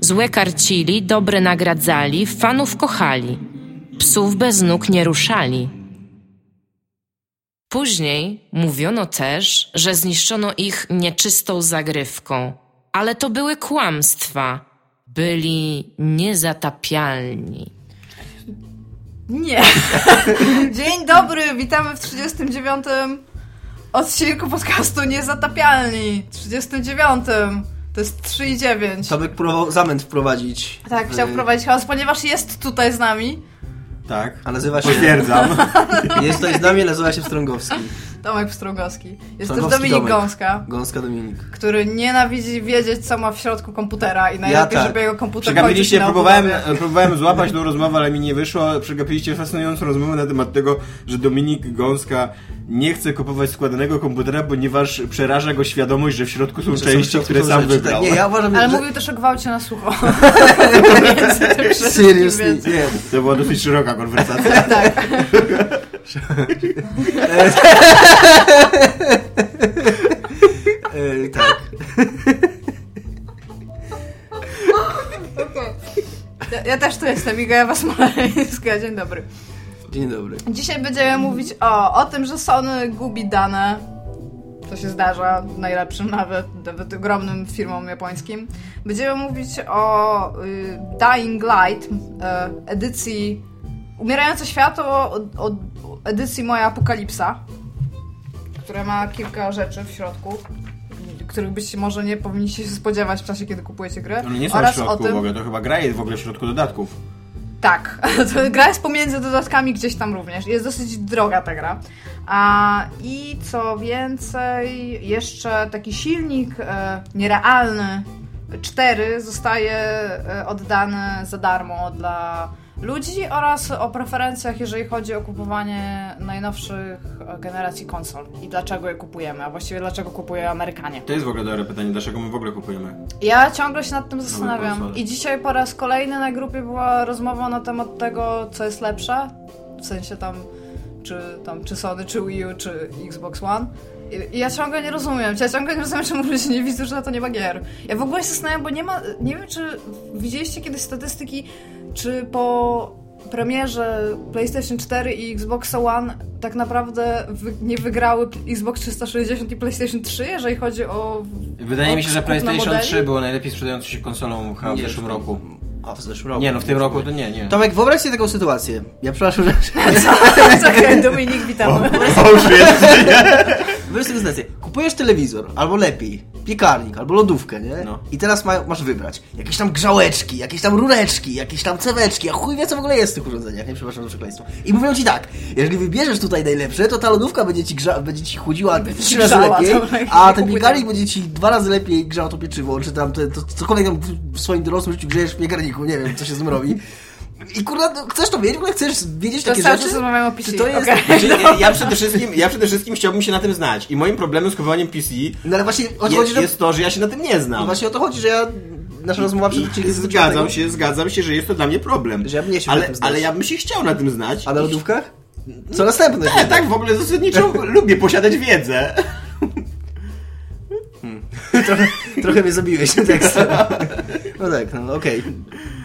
Złe karcili, dobre nagradzali, fanów kochali. Psów bez nóg nie ruszali. Później mówiono też, że zniszczono ich nieczystą zagrywką, ale to były kłamstwa. Byli niezatapialni. Nie. Dzień dobry, witamy w 39. odcinku podcastu Niezatapialni. 39. To jest 3 i 9. Tomek próbował zamęt wprowadzić. Tak, w- chciał wprowadzić chaos, ponieważ jest tutaj z nami Tak. A nazywa się... Potwierdzam. Jest tutaj z nami, nazywa się Strągowski. Tomek Pstrągowski. Jest też Strągowski Dominik Tomek. Gąska, Gąska Dominik. który nienawidzi wiedzieć, co ma w środku komputera i najlepiej, tak. żeby jego komputer kończył Przegapiliście, próbowałem, próbowałem złapać tą rozmowę, ale mi nie wyszło. Przegapiliście fascynującą rozmowę na temat tego, że Dominik Gąska nie chce kupować składanego komputera, ponieważ przeraża go świadomość, że w środku są Że są części, w które sam rzeczy, tak. wybrał. Nie, ja uważam, Ale że... mówił też o gwałcie na sucho. Seriously, nie. To była dosyć szeroka konwersacja. Tak. E, tak. Ja, ja też tu jestem, Iga Ewa Smoleńska. Dzień dobry. Dzień dobry. Dzisiaj będziemy mówić o, o tym, że Sony gubi dane. To się zdarza, najlepszym nawet, nawet ogromnym firmom japońskim. Będziemy mówić o y, Dying Light, y, edycji Umierające Światło, o, o edycji Moja Apokalipsa, która ma kilka rzeczy w środku, których byście może nie powinniście się spodziewać w czasie, kiedy kupujecie grę. One nie są w Oraz środku o tym, w ogóle, to chyba gra jest w ogóle w środku dodatków. tak, to gra jest pomiędzy dodatkami gdzieś tam również. Jest dosyć droga ta gra. A, I co więcej, jeszcze taki silnik e, nierealny 4 zostaje e, oddany za darmo dla ludzi oraz o preferencjach, jeżeli chodzi o kupowanie najnowszych e, generacji konsol i dlaczego je kupujemy, a właściwie dlaczego kupują Amerykanie. To jest w ogóle dobre pytanie, dlaczego my w ogóle kupujemy. Ja ciągle się nad tym zastanawiam. I dzisiaj po raz kolejny na grupie była rozmowa na temat tego, co jest lepsze. W sensie tam, czy, tam, czy Sony, czy Wii U, czy Xbox One. I, i ja ciągle nie rozumiem. Ja ciągle nie rozumiem, czemu ludzie nie widzą, że na to nie ma gier. Ja w ogóle się zastanawiam, bo nie ma. Nie wiem, czy widzieliście kiedyś statystyki, czy po premierze PlayStation 4 i Xbox One tak naprawdę wy, nie wygrały Xbox 360 i PlayStation 3, jeżeli chodzi o. Wydaje o mi się, że PlayStation modeli? 3 było najlepiej sprzedającą się konsolą chyba w Nie, zeszłym roku. A, w zeszłym roku. Nie no, w tym roku to nie, nie. Tomek, wyobraź sobie taką sytuację. Ja przepraszam, że... Czekaj, Dominik, witamy. O, już jest. Wyobraź sobie sytuację. Kupujesz telewizor, albo lepiej, piekarnik, albo lodówkę, nie? No. I teraz ma, masz wybrać jakieś tam grzałeczki, jakieś tam rureczki, jakieś tam ceweczki, a chuj wie co w ogóle jest w tych urządzeniach, nie? Przepraszam za przekleństwo. I mówią ci tak, jeżeli wybierzesz tutaj najlepsze, to ta lodówka będzie ci, grza, będzie ci chłodziła Będzie trzy razy lepiej, to a ten piekarnik będzie ci dwa razy lepiej grzał to pieczywo, czy tam te, to, cokolwiek tam w swoim dorosłym życiu grzejesz w piekarniku, nie wiem, co się z tym robi. I kurwa, no, chcesz to wiedzieć, w ogóle chcesz wiedzieć To takie rzeczy? o PC. Czy to jest... okej. Znaczy, ja, ja, przede wszystkim, ja przede wszystkim chciałbym się na tym znać. I moim problemem z kupowaniem PC No ale właśnie o to jest, chodzi, że... jest to, że ja się na tym nie No znam. właśnie o to chodzi, że ja... Nasza rozmowa przed I odcinkiem zgadzam się, zgadzam się, że jest to dla mnie problem. Że ja bym nie chciał ale, na tym znać. ale ja bym się chciał na tym znać. A na lodówkach? Co następne? Nie, tak w ogóle zasadniczo lubię posiadać wiedzę. trochę, trochę mnie zabiłeś tekstem. No tak, no okej.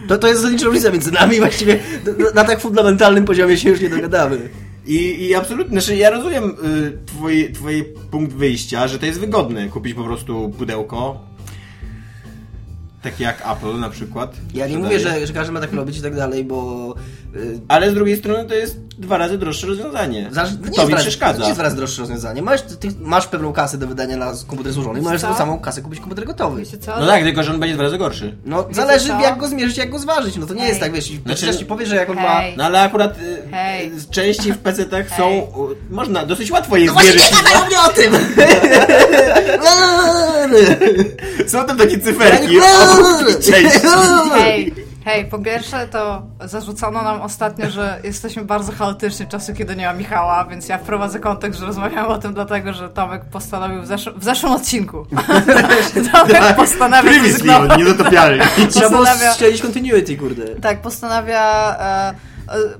To, to jest zasadnicza różnica między nami właściwie na, na tak fundamentalnym poziomie się już nie dogadamy. I, I absolutnie, znaczy ja rozumiem y, twój, twój punkt wyjścia, że to jest wygodne kupić po prostu pudełko. Takie jak Apple na przykład. Ja nie mówię, że, że każdy ma tak robić i tak dalej, bo... y, Ale z drugiej strony to jest dwa razy droższe rozwiązanie. Zaraz, to mi raz- przeszkadza. To nie jest raz droższe rozwiązanie. Masz, ty masz pewną kasę do wydania na komputer złożony i możesz tą samą kasę kupić komputer gotowy. No tak, tylko że on będzie dwa razy gorszy. No Wiecie zależy co? jak go zmierzyć, jak go zważyć. No to nie Hej. jest tak, wiesz, Znaczy- znaczy, ci powie, że jak on ma... No ale akurat y, Hej. y, części w PC-tach są... Hej. Można, dosyć łatwo je No właśnie zmierzyć. nie gadają mnie o tym! Są tam takie cyferki Nie-. Hej, Hej, po pierwsze to zarzucono nam ostatnio, że jesteśmy bardzo chaotyczni w czasu, kiedy nie ma Michała, więc ja wprowadzę kontekst, że rozmawiamy o tym dlatego, że Tomek postanowił w, zesz- w zeszłym odcinku. Tomek postanawia Previously zrezygnować. on niezatopialny. Trzeba było strzelić continuity, kurde. Tak, postanawia e,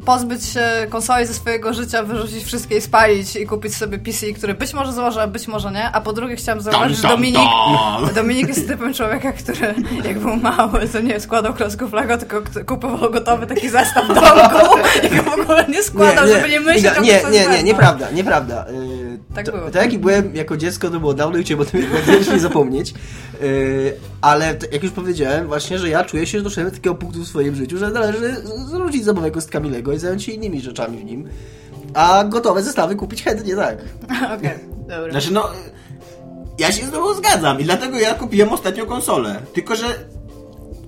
pozbyć się konsoli ze swojego życia, wyrzucić wszystkie i spalić i kupić sobie PC, który być może założy, a być może nie. A po drugie chciałam zauważyć, że Dominik. Dominik jest typem człowieka, który jak był mały, to nie składał klocków Lego, tylko kupował gotowy taki zestaw domku i go w ogóle nie składał, żeby nie myśleć Iga, o nie, nie, nie, nieprawda, nieprawda. Yy, Tak to, było. Tak jak i byłem jako dziecko, to było dawno i chciałem o tym nie zapomnieć. Yy, ale jak już powiedziałem, właśnie, że ja czuję się, że doszedłem do takiego punktu w swoim życiu, że należy z- zarzucić zabawę kostkami Lego i zająć się innymi rzeczami w nim. A gotowe zestawy kupić chętnie, tak. Okej, dobra. Znaczy no, ja się z tobą zgadzam i dlatego ja kupiłem ostatnio konsolę. Tylko, że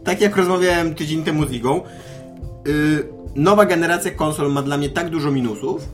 tak jak rozmawiałem tydzień temu z Igą, yy, nowa generacja konsol ma dla mnie tak dużo minusów,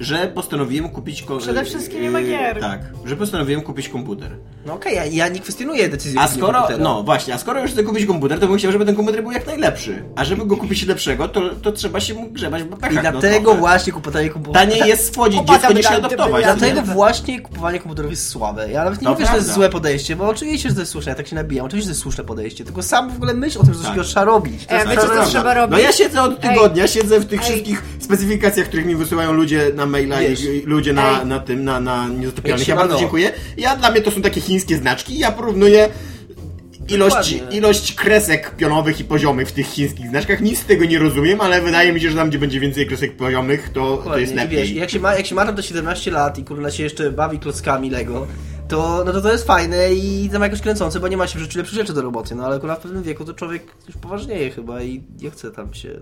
że postanowiłem kupić... Ko- Przede wszystkim nie ma gier. Tak, że postanowiłem kupić komputer. No okej, ja, ja nie kwestionuję decyzji A kupienia skoro, komputera. no właśnie, a skoro już chcę kupić komputer, to bym chciał, żeby ten komputer był jak najlepszy. A żeby go kupić lepszego, to, to trzeba się mu grzebać w I no dlatego trochę. właśnie kupowanie komputerów... Taniej jest spłodzić dziecko niż wygrałem, adoptować. gdyby Dlatego właśnie kupowanie komputerów jest słabe. Ja nawet nie To mówię, że to jest prawda. złe podejście, bo oczywiście, że to jest słuszne, ja tak się nabijam. Oczywiście, że to jest słuszne podejście, tylko sam w ogóle myśl o tym, że coś Tak. takiego trzeba robić. To jest wiecie, co trzeba robić? No ja siedzę od Ej. tygodnia, siedzę w tych Ej. wszystkich specyfikacjach, których mi wysyłają ludzie na maila Wiesz. i, ludzie na, na tym, na, na niezatopialnych. Ja bardzo dziękuję. Ja dla mnie to są takie chińskie znaczki, ja porównuję ilość, Dokładnie. ilość kresek pionowych i poziomych w tych chińskich znaczkach. Nic z tego nie rozumiem, ale wydaje mi się, że tam, gdzie będzie więcej kresek poziomych, to, to jest I lepiej. Wiesz, jak się, ma, jak się ma tam do 17 lat i kurwa się jeszcze bawi klockami Lego, to, no to to jest fajne i tam jakoś kręcące, bo nie ma się w życiu lepszych rzeczy do roboty. No ale kurwa w pewnym wieku to człowiek już poważnieje chyba i nie chce tam się...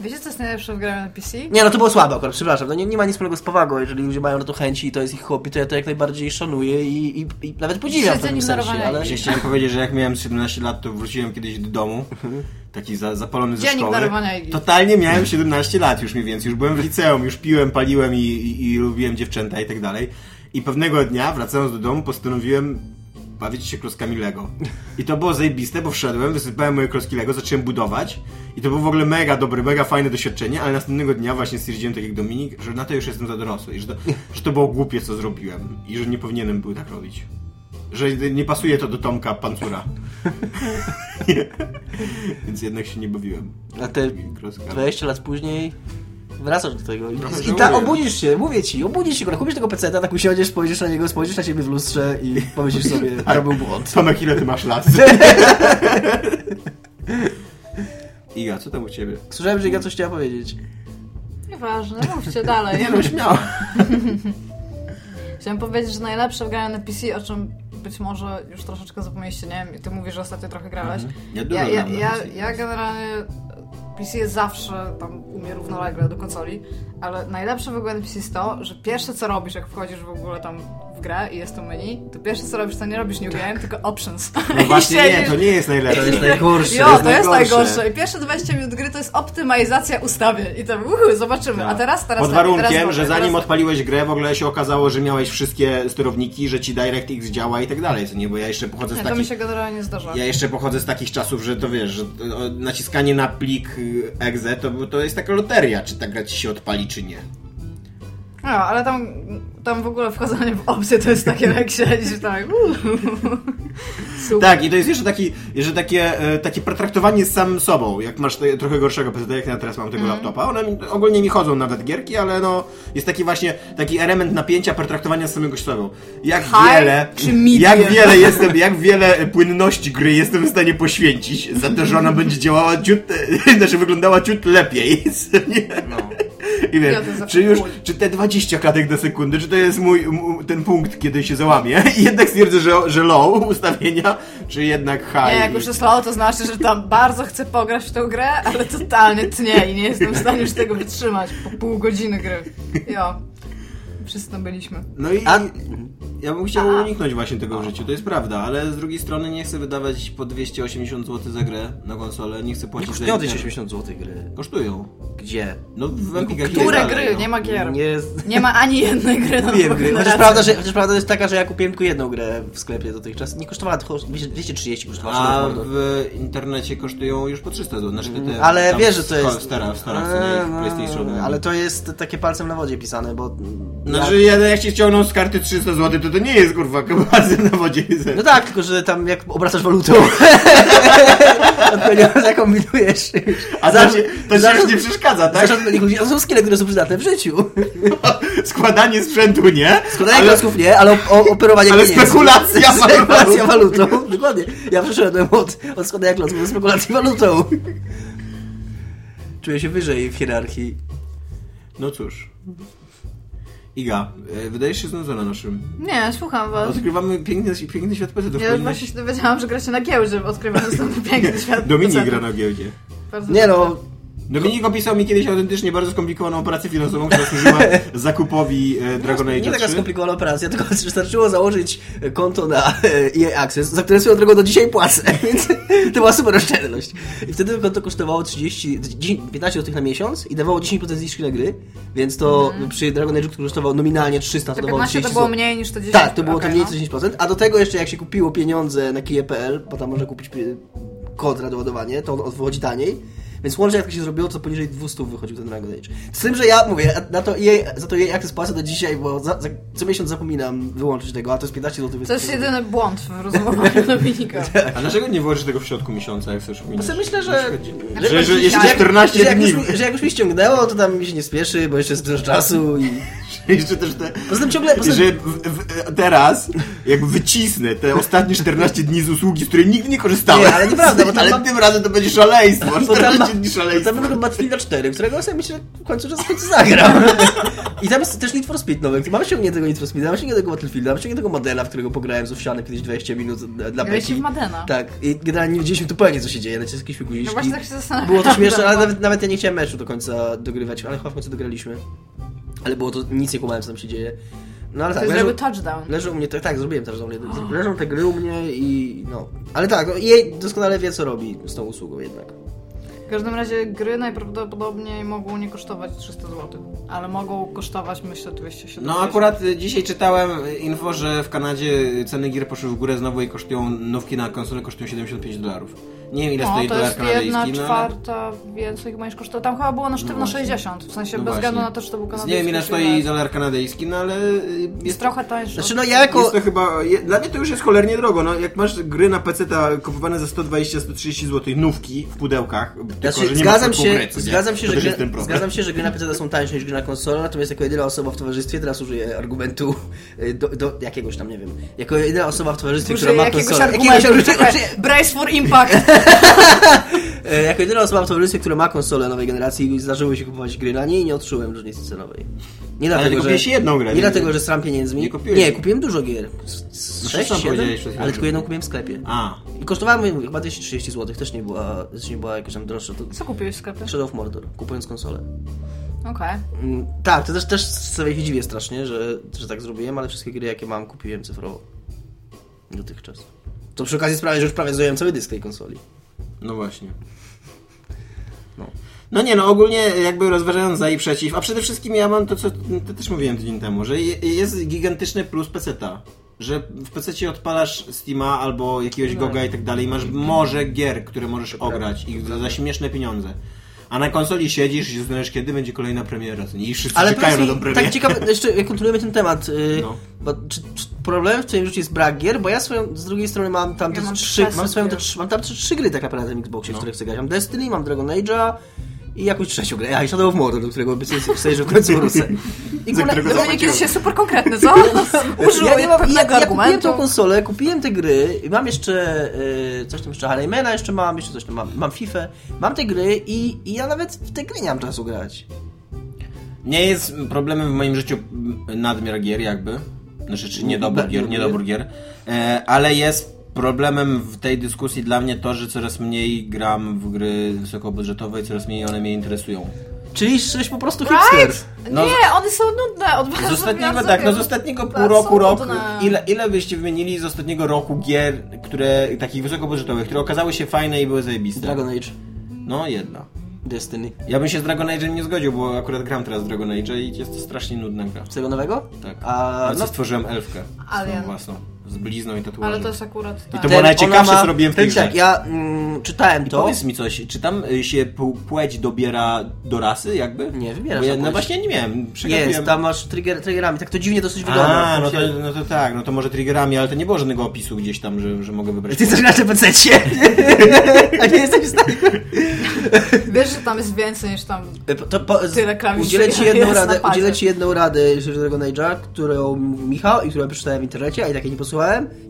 Wiecie, co jest najlepsze w graniu na PC? Nie, no to było słabe akurat, przepraszam. No nie, nie ma nic wspólnego z powagą. Jeżeli ludzie mają na to chęci i to jest ich hobby, to ja to jak najbardziej szanuję i, i, i nawet podziwiam w pewnym sensie, ale... Właśnie chciałem powiedzieć, że jak miałem 17 lat, to wróciłem kiedyś do domu, taki za, zapalony ze Dzień szkoły. Totalnie miałem 17 lat już mniej więcej, już byłem w liceum, już piłem, paliłem i, i, i lubiłem dziewczęta i tak dalej. I pewnego dnia, wracając do domu, postanowiłem bawić się kloskami Lego. I to było zajebiste, bo wszedłem, wysypałem moje kloski Lego, zacząłem budować i to było w ogóle mega dobre, mega fajne doświadczenie, ale następnego dnia właśnie stwierdziłem, tak jak Dominik, że na to już jestem za dorosły i że to, że to było głupie, co zrobiłem i że nie powinienem był tak robić. Że nie pasuje to do Tomka Pancura. Więc jednak się nie bawiłem. A te Kloskami. 20 lat później wracasz do tego i, i ta, obudzisz się, mówię ci, obudzisz się, kurwa, kupisz tego peceta, tak usiądziesz, spojrzysz na niego, spojrzysz na siebie w lustrze i pomyślisz sobie, to był błąd. Tomek, ile ty masz lat? Iga, co tam u ciebie? Słyszałem, że Iga coś chciała powiedzieć. Nieważne, mówcie dalej. Nie no, śmiało. Chciałem powiedzieć, że najlepsze w graniu na PC, o czym być może już troszeczkę zapomnieliście, nie wiem, ty mówisz, że ostatnio trochę grałeś. Ja dużo Ja, ja, ja, ja generalnie PC jest zawsze tam u mnie równolegle do konsoli, ale najlepsze w ogóle jest to, że pierwsze co robisz, jak wchodzisz w ogóle tam w grę i jest to menu, to pierwsze co robisz, to nie robisz new game, tylko options. No właśnie nie, to nie jest najlepsze. To jest najgorsze. Jo, jest to jest najgorsze. najgorsze. I pierwsze 20 minut gry to jest optymalizacja ustawień. I tam, uhu, zobaczymy. A teraz, teraz Pod tak, warunkiem, teraz że zanim teraz... odpaliłeś grę, w ogóle się okazało, że miałeś wszystkie sterowniki, że ci DirectX działa i tak dalej, co nie? Bo ja jeszcze pochodzę z Nie, to mi takich... się generalnie nie zdarza. Ja jeszcze pochodzę z takich czasów, że to wiesz, że naciskanie na plik exe to, to jest taka loteria, czy ta gra ci się odpali, czy nie. No, ale tam, tam w ogóle wchodzenie w opcje to jest takie, jak siedzisz tak. Super. Tak, i to jest jeszcze taki, że takie, e, takie pretraktowanie z samym sobą. Jak masz te, trochę gorszego PC, jak ja teraz mam tego Mhm. laptopa. One mi, ogólnie mi chodzą nawet gierki, ale no jest taki właśnie taki element napięcia, pretraktowania z samego sobą. Jak High wiele, jak wiele jestem, jak wiele płynności gry jestem w stanie poświęcić za to, że ona będzie działała ciut, znaczy wyglądała ciut lepiej. Nie? I wiesz, Ja czy już, chuj. czy te 20 klatek do sekundy, czy to jest mój, ten punkt, kiedy się załamie i jednak stwierdzę, że, że low ustawienia, czy jednak high. Nie, jak już jest low, to znaczy, że tam bardzo chcę pograć w tę grę, ale totalnie tnie i nie jestem w stanie już tego wytrzymać po pół godziny gry. Jo. Wszyscy tam byliśmy. No i A- ja bym chciał uniknąć właśnie tego w życiu, to jest prawda, ale z drugiej strony nie chcę wydawać po 280 zł za grę na konsolę, nie chcę Nie płacić kosztują za 280 zł gry. Kosztują. Gdzie? No w Empikach i Które dalej, gry? no. Nie ma gier. Nie... Nie ma ani jednej gry na Kupiłem gry. Chociaż prawda, że, chociaż prawda jest taka, że ja kupiłem tylko jedną grę w sklepie dotychczas. Nie kosztowała tylko 230 kosztowała. A w internecie kosztują już po 300 zł. Znaczy te, te, Mm, Ale wiesz, że to jest... W starach, w starach Eee, cenie no, PlayStation. Ale to jest takie palcem na wodzie pisane, bo... Znaczy, ja, jak się ściągną z karty 300 zł, to to nie jest kurwa palcem na wodzie. No tak, tylko że tam jak obracasz walutą, odpowiednio zakombinujesz. A to się, to się już nie przeszkadza, tak? Zresztą to są skille, które są przydatne w życiu. Składanie sprzętu nie, Składanie ale, klocków nie, ale o, operowanie ale spekulacja Spekulacja walutą. Dokładnie. Ja przeszedłem od, od składania klocków do spekulacji walutą. Czuję się wyżej w hierarchii. No cóż. Iga, e, wydajesz się znudzona naszym. Nie, słucham was. Odkrywamy piękny, piękny świat PC. Ja właśnie się dowiedziałam, że gracie na giełdzie, odkrywając ten piękny świat. Dominik gra na giełdzie. Bardzo Nie no, Dominik opisał mi kiedyś autentycznie bardzo skomplikowaną operację finansową, która służyła zakupowi e, Dragon Age nie taka 3. skomplikowana operacja, tylko wystarczyło założyć konto na e, EA Access, za które swoją drogą do dzisiaj płacę, więc to była super oszczędność. I wtedy konto kosztowało 30, 10, 15 zł na miesiąc i dawało 10% zniżki na gry, więc to przy Dragon Age, który kosztował nominalnie 300, to Te dawało 15 30 to było mniej niż to 10. Tak, to było Okej, to mniej no. niż 10%, a do tego jeszcze jak się kupiło pieniądze na kije.pl, bo tam można kupić pie- kod na doładowanie, to on wychodzi taniej. Więc łącznie jak to się zrobiło, to poniżej 200 wychodził ten Dragon Age. Z tym, że ja mówię, na to jej, za to jej jak płacę do dzisiaj, bo za, za, co miesiąc zapominam wyłączyć tego, a to jest 15 zł. To jest jedyny błąd w rozumowaniu Dominika. A dlaczego nie włożysz tego w środku miesiąca, jak chcesz sobie myślę, że... Że, że, że jeszcze że jak- 14 że jak, dni. już mi, że jak już mi ściągnęło, to tam mi się nie spieszy, bo jeszcze jest dużo czasu i... Jeszcze też te... Poza tym ciągle... Poza Że w, w, teraz, jak wycisnę te ostatnie 14 dni z usługi, z której nigdy nie korzystałem. Nie, ale nieprawda, bo tam Ale mam- tym razem to będzie szaleństwo. Bo tam, 14 dni bo szaleństwa. tam mamy Battlefielda 4, którego sobie myślę, że w końcu, że w końcu zagram. I tam jest też Need for Speed nowy. Mam ściągniętego Need for Speed, mam ściągniętego Battlefielda, mam ściągniętego modela, w którego pograłem z Owsianem kiedyś 20 minut dla beki. w Madena. Tak, i generalnie nie wiedzieliśmy zupełnie co się dzieje, lecieć jakieś figuliczki. No właśnie tak się zastanawiam. Było to śmieszne, ale nawet, nawet ja nie chciałem meczu do końca dogrywać, ale chyba w końcu dograliśmy. Ale było to, nic nie kumałem co tam się dzieje. No ale tak, leżą, touchdown. leżą u mnie, tak, tak zrobiłem też, leżą te gry u mnie i no. Ale tak, jej doskonale wie co robi z tą usługą jednak. W każdym razie gry najprawdopodobniej mogą nie kosztować 300 zł, ale mogą kosztować myślę 270. No akurat dzisiaj czytałem y, info, że w Kanadzie ceny gier poszły w górę znowu i kosztują, nówki na konsolę kosztują 75 dolarów. Nie wiem ile No, stoi to dolar jest jedna kanadyjski, no ale... czwarta więcej chyba niż kosztuje. Tam chyba było na sztywno No właśnie. 60, w sensie No bez względu na to, czy to był Nie kanadyjski. wiem ile stoi dolar kanadyjski, no ale y, Jest jest trochę tańszy. Znaczy no ja jako... Jest to chyba. je- Dla mnie to już jest cholernie drogo. No, jak masz gry na PC kupowane za 120-130 zł, nówki w pudełkach, tylko Znaczy, nie ma zgadzam, się, nie? zgadzam, się, to że gry, jest zgadzam się, że gry na PC są tańsze niż gry na konsolę, natomiast jako jedyna osoba w towarzystwie, teraz użyję argumentu y, do, do jakiegoś tam, nie wiem, jako jedyna osoba w towarzystwie, która ma jakiegoś konsolę, argumentu, jakiegoś argumentu, Brace for impact! e, jako jedyna osoba w towarzystwie, która ma konsolę nowej generacji, zdarzyło się kupować gry na niej i nie odczułem różnicy cenowej. Nie Ale dlatego, że, kupiłeś jedną grę, nie nie? dlatego, że stram pieniędzmi. Nie kupiłeś- Nie, kupiłem dużo gier. Z- z No, ale że- tylko jedną kupiłem w sklepie. A, I kosztowała mi chyba 230 zł, też nie była, też nie była jakoś tam droższa. To Co kupiłeś w sklepie? Shadow of Mordor, kupując konsolę. Okej. Mm, Tak, to też, też sobie się dziwię strasznie, że, że tak zrobiłem, ale wszystkie gry jakie mam kupiłem cyfrowo. Dotychczas. To przy okazji sprawia, że już prawie zająłem cały dysk tej konsoli. no właśnie. No. No nie, no ogólnie jakby rozważając za i przeciw, a przede wszystkim ja mam to, co to też mówiłem tydzień temu, że je- jest gigantyczny plus PC-ta. Że w PC odpalasz Steama albo jakiegoś Goga i tak dalej i masz morze gier, które możesz ograć i za, za śmieszne pieniądze. A na konsoli siedzisz i zastanawiasz, kiedy będzie kolejna premiera. I wszyscy Ale czekają na tą mi, premierę. tak ciekawe, jeszcze jak kontynuujemy ten temat, yy, No. bo czy, czy problem w twoim życiu jest brak gier? Bo ja swoją, z drugiej strony mam tam Ja te mam trzy, mam swoją te trzy, mam tam trzy, trzy gry tak naprawdę na tym Xboxie, w No. które chcę grać. Mam Destiny, mam Dragon Age'a i jakąś trzecią grę. A i Shadow of Mordor, do którego obiecuję sobie, że w końcu wrócę. I kule- no, się super konkretny, co? Użył ja, nie mam, ja, kupiłem tą konsolę, kupiłem te gry, i mam jeszcze y, coś tam jeszcze Harleymana jeszcze mam, jeszcze coś tam mam, mam FIFA, mam te gry i, i ja nawet w te gry nie mam czasu grać. Nie jest problemem w moim życiu nadmiar gier jakby. Znaczy, czy niedobór gier, niedobór gier. E, ale jest problemem w tej dyskusji dla mnie to, że coraz mniej gram w gry wysokobudżetowe i coraz mniej one mnie interesują. Czyli jesteś po prostu hipster. Right? No, nie, one są nudne. Od Z ostatniego, tak, no z ostatniego pół roku, rok, ile, ile byście wymienili z ostatniego roku gier, które, takich wysokobudżetowych, które okazały się fajne i były zajebiste? Dragon Age, No, jedna. Destiny. Ja bym się z Dragon Age'em nie zgodził, bo akurat gram teraz w Dragon Age'a i jest to strasznie nudna gra. Z tego nowego? Tak. A, Ale no, stworzyłem elfkę. Alien. Własną. Z blizną i tatuażem. Ale to jest akurat... I Tak. to było najciekawsze, ma- co robiłem w tej powiem tak, grze. ja mm, czytałem I to. powiedz mi coś, czy tam y, się płeć dobiera do rasy jakby? Nie, wybierasz ja, No właśnie nie miałem. Jest, tam masz trigger, triggerami, tak to dziwnie dosyć wygląda. A, no to, no to tak, no to może triggerami, ale to nie było żadnego opisu gdzieś tam, że, że mogę wybrać. Ty grać na PC-cie, a nie jesteś w stanie. Wiesz, że tam jest więcej niż tam... To, po, Tyle klawiszy udzielę ci jedną radę, udzielę ci jedną radę, jeżeli Dragon Age'a, którą Michał i którą przeczytałem w internecie, a i takiej nie posłuchałem,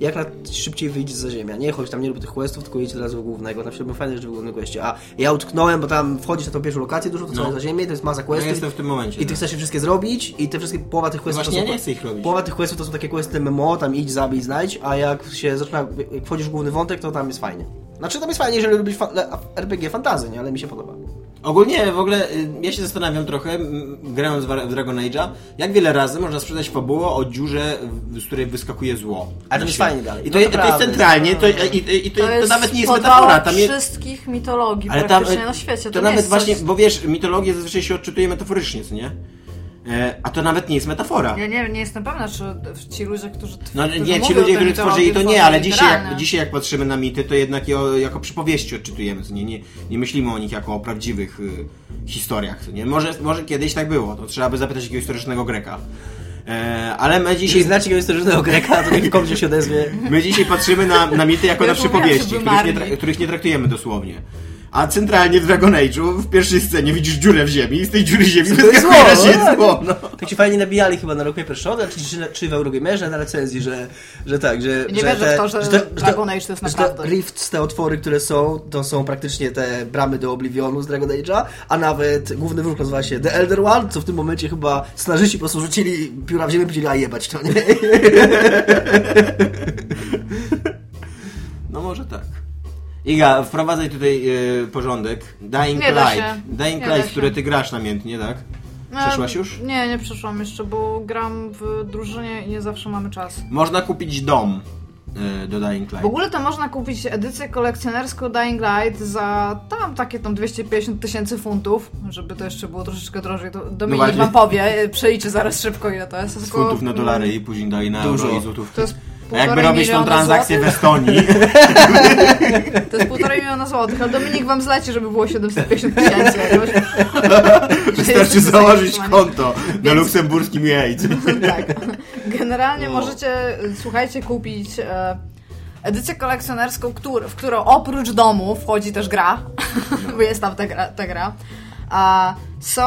jak na szybciej wyjść z ziemia. Nie chodź tam, nie rób tych questów, tylko idź od razu do głównego. Się robią fajne rzeczy w głównym questie. A ja utknąłem, bo tam wchodzisz na tą pierwszą lokację dużo, to No. za ziemię, to jest masa Ja questów. jestem w tym momencie. I ty tak. chcesz je wszystkie zrobić i te wszystkie, połowa tych questów Właśnie to ja są, nie chcę ich robić. Połowa tych questów to są takie questy MMO, tam idź, zabij, znajdź, a jak się zaczyna, jak wchodzisz w główny wątek, to tam jest fajnie. Znaczy tam jest fajnie, jeżeli lubisz fa- RPG fantazy, nie? Ale mi się podoba. Ogólnie w ogóle y, ja się zastanawiam trochę, grając w Dragon Age'a, jak wiele razy można sprzedać fabułę o dziurze, z której wyskakuje zło. Ale to jest fajnie dalej. I to, No je- to jest centralnie, to, i, i, i to, To, to, nawet nie jest metafora. Tam jest, wszystkich mitologii ale tam, praktycznie na świecie. To, to nawet właśnie, coś... bo wiesz, mitologię zazwyczaj się odczytuje metaforycznie, co nie? E, a to nawet nie jest metafora. Ja nie, nie jestem pewna, czy ci ludzie, którzy No którzy nie, ci ludzie, którzy tworzyli to nie, ale dzisiaj jak, dzisiaj jak patrzymy na mity, to jednak je, o- jako przypowieści odczytujemy, nie? Nie, nie myślimy o nich jako o prawdziwych y, historiach, nie? Może, może kiedyś tak było, to trzeba by zapytać jakiegoś historycznego Greka. E, ale my Jeśli dzisiaj, znacie kogoś historycznego Greka, to niech komuś się odezwie. my dzisiaj patrzymy na, na mity jako Ja na przypowieści, których nie, których nie traktujemy dosłownie. A centralnie w Dragon Age'u w pierwszej scenie widzisz dziurę w ziemi i z tej dziury ziemi wyskakuje ziemię no, zło. No. Tak się fajnie nabijali chyba na Rock Paper Shot, czy, czy, czy w Eurogamerze na recenzji, że, że tak, że... Nie że wierzę w to, że Dragon Age to jest że naprawdę. te rifts, te otwory, które są, to są praktycznie te bramy do Oblivionu z Dragon Age'a, a nawet główny wróg nazywa się The Elder One, co w tym momencie chyba scenarzyści po prostu rzucili pióra w ziemię i powiedzieli, a jebać to, nie? No może tak. Iga, wprowadzaj tutaj e, porządek. Dying Nie Light. Dying Light, które ty grasz namiętnie, tak? Przeszłaś E, już? Nie, nie przeszłam jeszcze, bo gram w drużynie i nie zawsze mamy czas. Można kupić dom e, do Dying Light. W ogóle to można kupić edycję kolekcjonerską Dying Light za tam takie tam 250 tysięcy funtów, żeby to jeszcze było troszeczkę drożej. To Dominik właśnie. wam powie, e, przeliczy zaraz szybko ile to jest. Z funtów na dolary i później dalej na Dużo. euro i złotówki. To jest A jakby półtorej robić tą transakcję w złotych? Estonii, To jest półtorej miliona złotych, ale Dominik wam zleci, żeby było 750 tysięcy jakoś. wystarczy założyć konto na luksemburskim jajcu. tak. Generalnie No. możecie, słuchajcie, kupić e, edycję kolekcjonerską, w którą oprócz domu wchodzi też gra, bo jest tam ta gra. Ta gra. A są,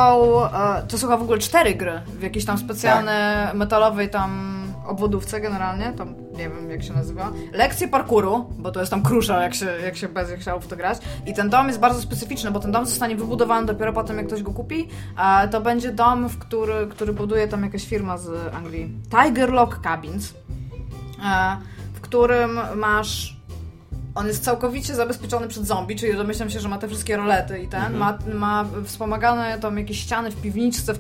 e, to są w ogóle cztery gry w jakiejś tam specjalnej metalowej tam obwodówce generalnie, tam nie wiem jak się nazywa. Lekcje parkouru, bo to jest tam krusza, jak się, jak się będzie chciało w to grać. I ten dom jest bardzo specyficzny, bo ten dom zostanie wybudowany dopiero potem, jak ktoś go kupi. A to będzie dom, w który, który buduje tam jakaś firma z Anglii. Tiger Lock Cabins, e, w którym masz on jest całkowicie zabezpieczony przed zombie, czyli domyślam się, że ma te wszystkie rolety i ten. Ma, ma wspomagane tam jakieś ściany w piwniczce, w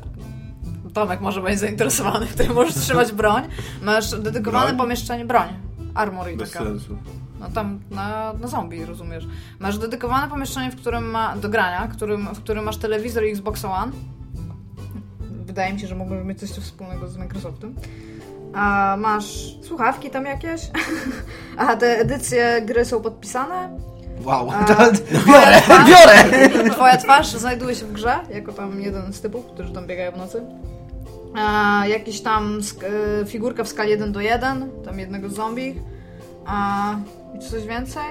Tomek może być zainteresowany, w którym możesz trzymać broń. Masz dedykowane Broń? pomieszczenie, broń. Armory Bez taka. sensu. No tam na, na zombie, rozumiesz. Masz dedykowane pomieszczenie, w którym ma, do grania, którym, w którym masz telewizor i Xbox One. Wydaje mi się, że mogą mieć coś wspólnego z Microsoftem. A masz słuchawki tam jakieś? A te edycje gry są podpisane? Wow, A, to, twoja twarz- biorę! Twoja twarz znajduje się w grze, jako tam jeden z typów, którzy tam biegają w nocy. A, jakiś tam e, figurka w skali 1 do 1, tam jednego zombie. A, I czy coś więcej?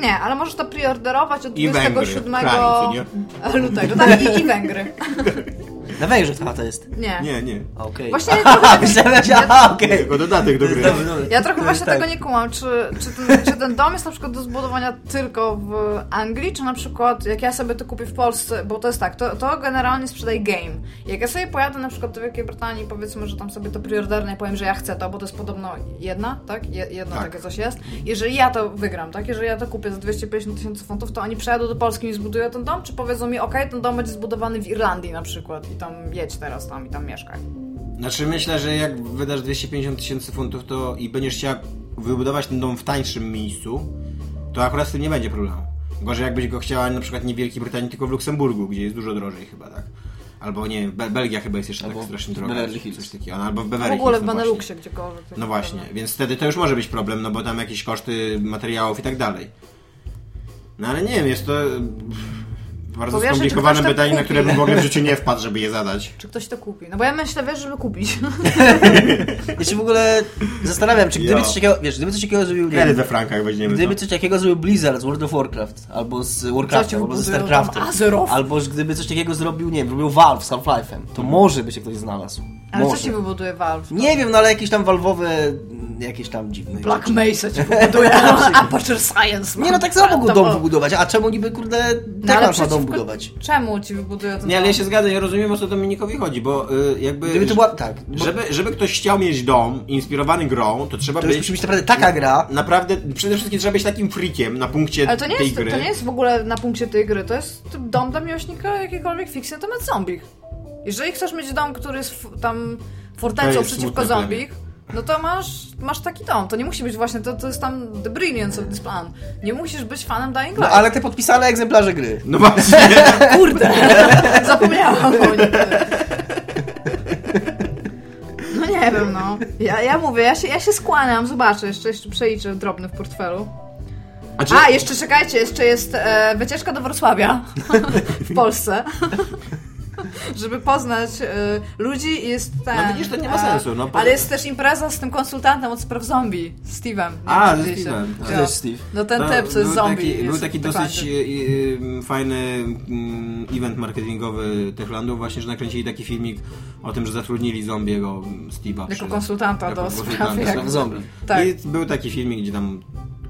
Nie, ale możesz to preorderować od I Węgry. 27 Kraj, co nie? lutego. Tak, i, i Węgry. Na Węgrzech ta chata jest. Nie. Nie, nie. A, Okej. Właśnie trochę- myślałem, że aha, okej. Jako dodatek do gry. Dobra, dobra. Ja trochę To właśnie jest tego nie kumam, czy, czy, ten, czy ten dom jest na przykład do zbudowania tylko w Anglii, czy na przykład jak ja sobie to kupię w Polsce, bo to jest tak, to, to generalnie sprzedaje game. Jak ja sobie pojadę na przykład do Wielkiej Brytanii, powiedzmy, że tam sobie to preorderne i powiem, że ja chcę to, bo to jest podobno jedna, tak? Je, jedna Tak. takie coś jest. Jeżeli ja to wygram, tak? Jeżeli ja to kupię za 250 tysięcy funtów, to oni przyjadą do Polski i zbudują ten dom, czy powiedzą mi, okej, ten dom będzie zbudowany w Irlandii na przykład i tam jedź teraz tam i tam mieszkaj. Znaczy myślę, że jak wydasz 250 tysięcy funtów to i będziesz chciał wybudować ten dom w tańszym miejscu, to akurat z tym nie będzie problemu. Gorzej jakbyś go chciała na przykład nie w Wielkiej Brytanii, tylko w Luksemburgu, gdzie jest dużo drożej chyba, tak? Albo nie, Be Belgia chyba jest jeszcze Albo tak strasznie w droga. Beverly Hills. Coś takiego, no, albo w W Beverly ogóle w Hills, no właśnie. Beneluxie gdziekolwiek. No właśnie, więc wtedy to już może być problem, no bo tam jakieś koszty materiałów i tak dalej. No ale nie wiem, jest to bardzo Powiesz, czy skomplikowane pytanie, na które bym w ogóle w życiu nie wpadł, żeby je zadać. Czy ktoś to kupi? No bo ja myślę, wiesz, żeby kupić. Ja się w ogóle zastanawiam, czy gdyby Jo. coś takiego, wiesz, gdyby coś takiego zrobił, wiem, we frankach weźmiemy. gdyby to. coś takiego zrobił Blizzard z World of Warcraft, albo z ci albo ze Azeroth? albo gdyby coś takiego zrobił, nie wiem, zrobił Valve z Half-Life'em, to może by się ktoś znalazł. Ale może. co ci wybuduje Valve? Nie wiem, no ale jakieś tam valwowe, jakieś tam dziwne Black rzeczy. Mesa ci wybuduje. Aperture Science. Nie no, tak samo mógł dom wybudować, a czemu niby, kurde, No, ale Techland ma dom budować? Czemu ci wybuduje ten Nie, ale ja się zgadzam, ja rozumiem o co Dominikowi chodzi, bo y, jakby... Gdyby to była, tak, bo Żeby, żeby ktoś chciał mieć dom inspirowany grą, to trzeba to być... musi być naprawdę taka gra, Naprawdę, przede wszystkim trzeba być takim freakiem na punkcie Ale to nie, tej jest, gry. to nie jest w ogóle na punkcie tej gry, to jest dom dla miłośnika jakiejkolwiek fikcji na temat zombie. Jeżeli chcesz mieć dom, który jest tam fortecą przeciwko zombie, no to masz, masz taki dom. To nie musi być właśnie, to, to jest tam the brilliance of this plan. Nie musisz być fanem Dying no Light. ale te podpisane egzemplarze gry. No właśnie. Kurde, zapomniałam o nim. No nie wiem, no. Ja, ja mówię, ja się, ja się skłaniam, zobaczę, jeszcze, jeszcze przeliczę drobny w portfelu. Znaczy, A, jeszcze czekajcie, jeszcze jest e, wycieczka do Wrocławia w Polsce. Żeby poznać e, ludzi i jest ten... No widzisz, to nie ma sensu, no, ale jest też impreza z tym konsultantem od spraw zombie, Steve'em. A, ze. Steve'em. To Jo. jest Steve. No ten to typ, co jest był zombie. Taki, był jest taki w dosyć y, y, fajny mm, event marketingowy Techlandu, właśnie, że nakręcili taki filmik o tym, że zatrudnili zombiego Steve'a. Jako konsultanta do spraw jak- zombie. Tak. I był taki filmik, gdzie tam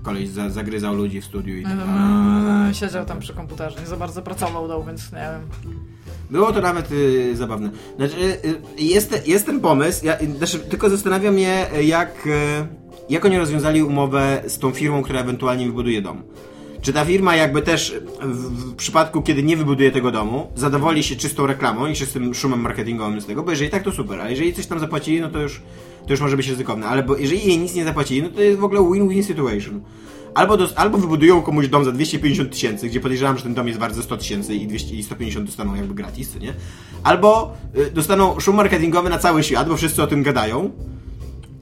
koleś za, zagryzał ludzi w studiu i tak. Mm, Siedział tam przy komputerze, nie za bardzo pracował, dał, więc nie wiem. Było to nawet y, zabawne. Znaczy, y, jest, te- jest ten pomysł, ja, y, znaczy, tylko zastanawiam mnie, jak, y, jak oni rozwiązali umowę z tą firmą, która ewentualnie wybuduje dom. Czy ta firma jakby też w, w przypadku, kiedy nie wybuduje tego domu, zadowoli się czystą reklamą i czystym szumem marketingowym z tego, bo jeżeli tak, to super, a jeżeli coś tam zapłacili, no to już, to już może być ryzykowne, ale bo jeżeli jej nic nie zapłacili, no to jest w ogóle win-win situation. Albo, albo wybudują komuś dom za 250 tysięcy, gdzie podejrzewam, że ten dom jest wart za 100 tysięcy i 200 i 150 dostaną jakby gratis, nie? Albo y, dostaną szum marketingowy na cały świat, bo wszyscy o tym gadają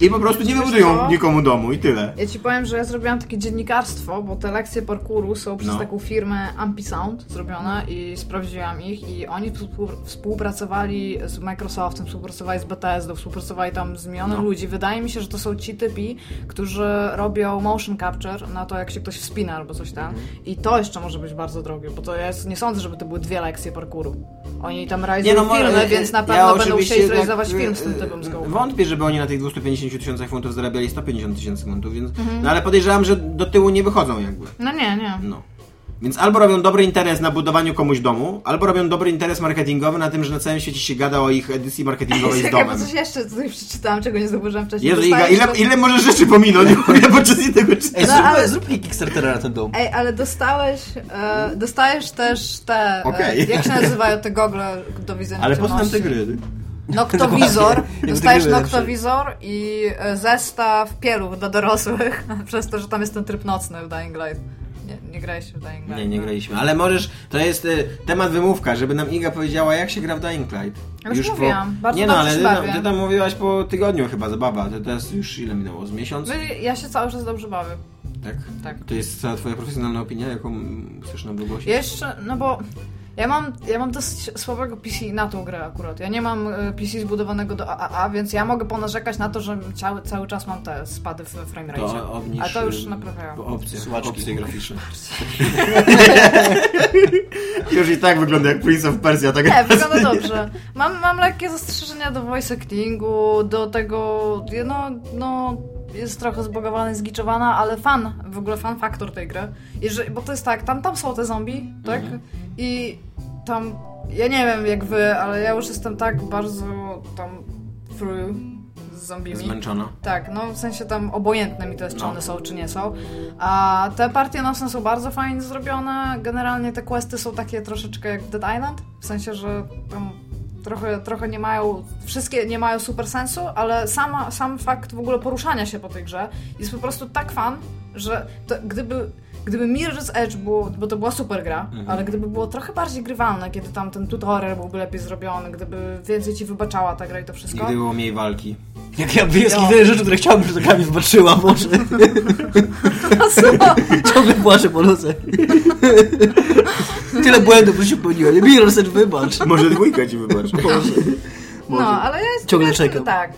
i po prostu nie wybudują nikomu domu i tyle. Ja ci powiem, że ja zrobiłam takie dziennikarstwo, bo te lekcje parkouru są przez No. taką firmę Ampisound zrobione i sprawdziłam ich i oni współ- współpracowali z Microsoftem, współpracowali z Bethesdą, współpracowali tam z milionem No. ludzi. Wydaje mi się, że to są ci typi, którzy robią motion capture na to, jak się ktoś wspina albo coś tam. Mhm. I to jeszcze może być bardzo drogie, bo to jest, nie sądzę, żeby to były dwie lekcje parkouru. Oni tam realizują mo- filmy, e, więc na ja pewno będą oczywiście chcieli tak, zrealizować e, film z tym e, typem z. Wątpię, żeby oni na tych 250 tysiącach funtów zarabiali 150 tysięcy funtów, więc... Mhm. No ale podejrzewam, że do tyłu nie wychodzą jakby. No nie, nie. No. Więc albo robią dobry interes na budowaniu komuś domu, albo robią dobry interes marketingowy na tym, że na całym świecie się gada o ich edycji marketingowej z domem. coś jeszcze tutaj przeczytałam, czego nie zauważyłam wcześniej. Jezu, Iga, ile, ile możesz rzeczy pominąć podczas tego czytania? No, ale- zróbmy Kickstartera na ten dom. Ej, ale dostałeś, e, dostajesz też te, e, Okej. jak się nazywają te gogle do widzenia Ale po co nam ciemności? te gry? Noktowizor. Dostajesz noktowizor i e, zestaw pieluch dla dorosłych, przez to, że tam jest ten tryb nocny w Dying Light. Nie, nie w Dying Light. Nie, nie no. graliśmy. Ale możesz, to jest y, temat wymówka, żeby nam Iga powiedziała, jak się gra w Dying Light. Ja już mówiłam, bardzo Nie no, ale ty, tam- ty tam mówiłaś po tygodniu chyba, zabawa. To teraz już ile minęło? Z miesiąc? Ja się cały czas dobrze bawię. Tak? Tak. To jest cała twoja profesjonalna opinia, jaką chcesz nam wygłosić? Jeszcze, no bo ja mam, ja mam dosyć słabego PC na tą grę akurat. Ja nie mam e, PC zbudowanego do AAA, więc ja mogę ponarzekać na to, że cały, cały czas mam te spady w frame rate. To obniż Ale to już y, naprawiają. opcje, opcje graficzne. Już i tak wygląda jak Prince of Persia, tak Nie, wygląda dobrze. Mam, mam lekkie zastrzeżenia do voice actingu, do tego, no, no jest trochę zbogowana, zgiczowana, ale fan, w ogóle fan faktor tej gry. Jeżeli, bo to jest tak, tam, tam są te zombie, tak? I tam, ja nie wiem jak wy, ale ja już jestem tak bardzo tam through z zombimi. Zmęczona. Tak, no w sensie tam obojętne mi to jest, czy No. one są, czy nie są. A te partie nocne są bardzo fajnie zrobione. Generalnie te questy są takie troszeczkę jak Dead Island, w sensie, że tam trochę, trochę nie mają, wszystkie nie mają super sensu, ale sama, sam fakt w ogóle poruszania się po tej grze jest po prostu tak fan, że to, gdyby Gdyby Mirror's Edge było, bo to była super gra, ale gdyby było trochę bardziej grywalne, kiedy tam ten tutorial byłby lepiej zrobiony, gdyby więcej ci wybaczała ta gra i to wszystko. Nigdy było mniej walki. Jak ja jest tyle rzeczy, które chciałbym, żeby ta gra mi wybaczyła, może. Ciągle płaczę po nocach. Tyle błędów, że się popełniłem. Nie Mirror's Edge, wybacz. Może dwójka ci wybacz. No, ale ja jest, Ciągle ja jestem, czekam. Tak.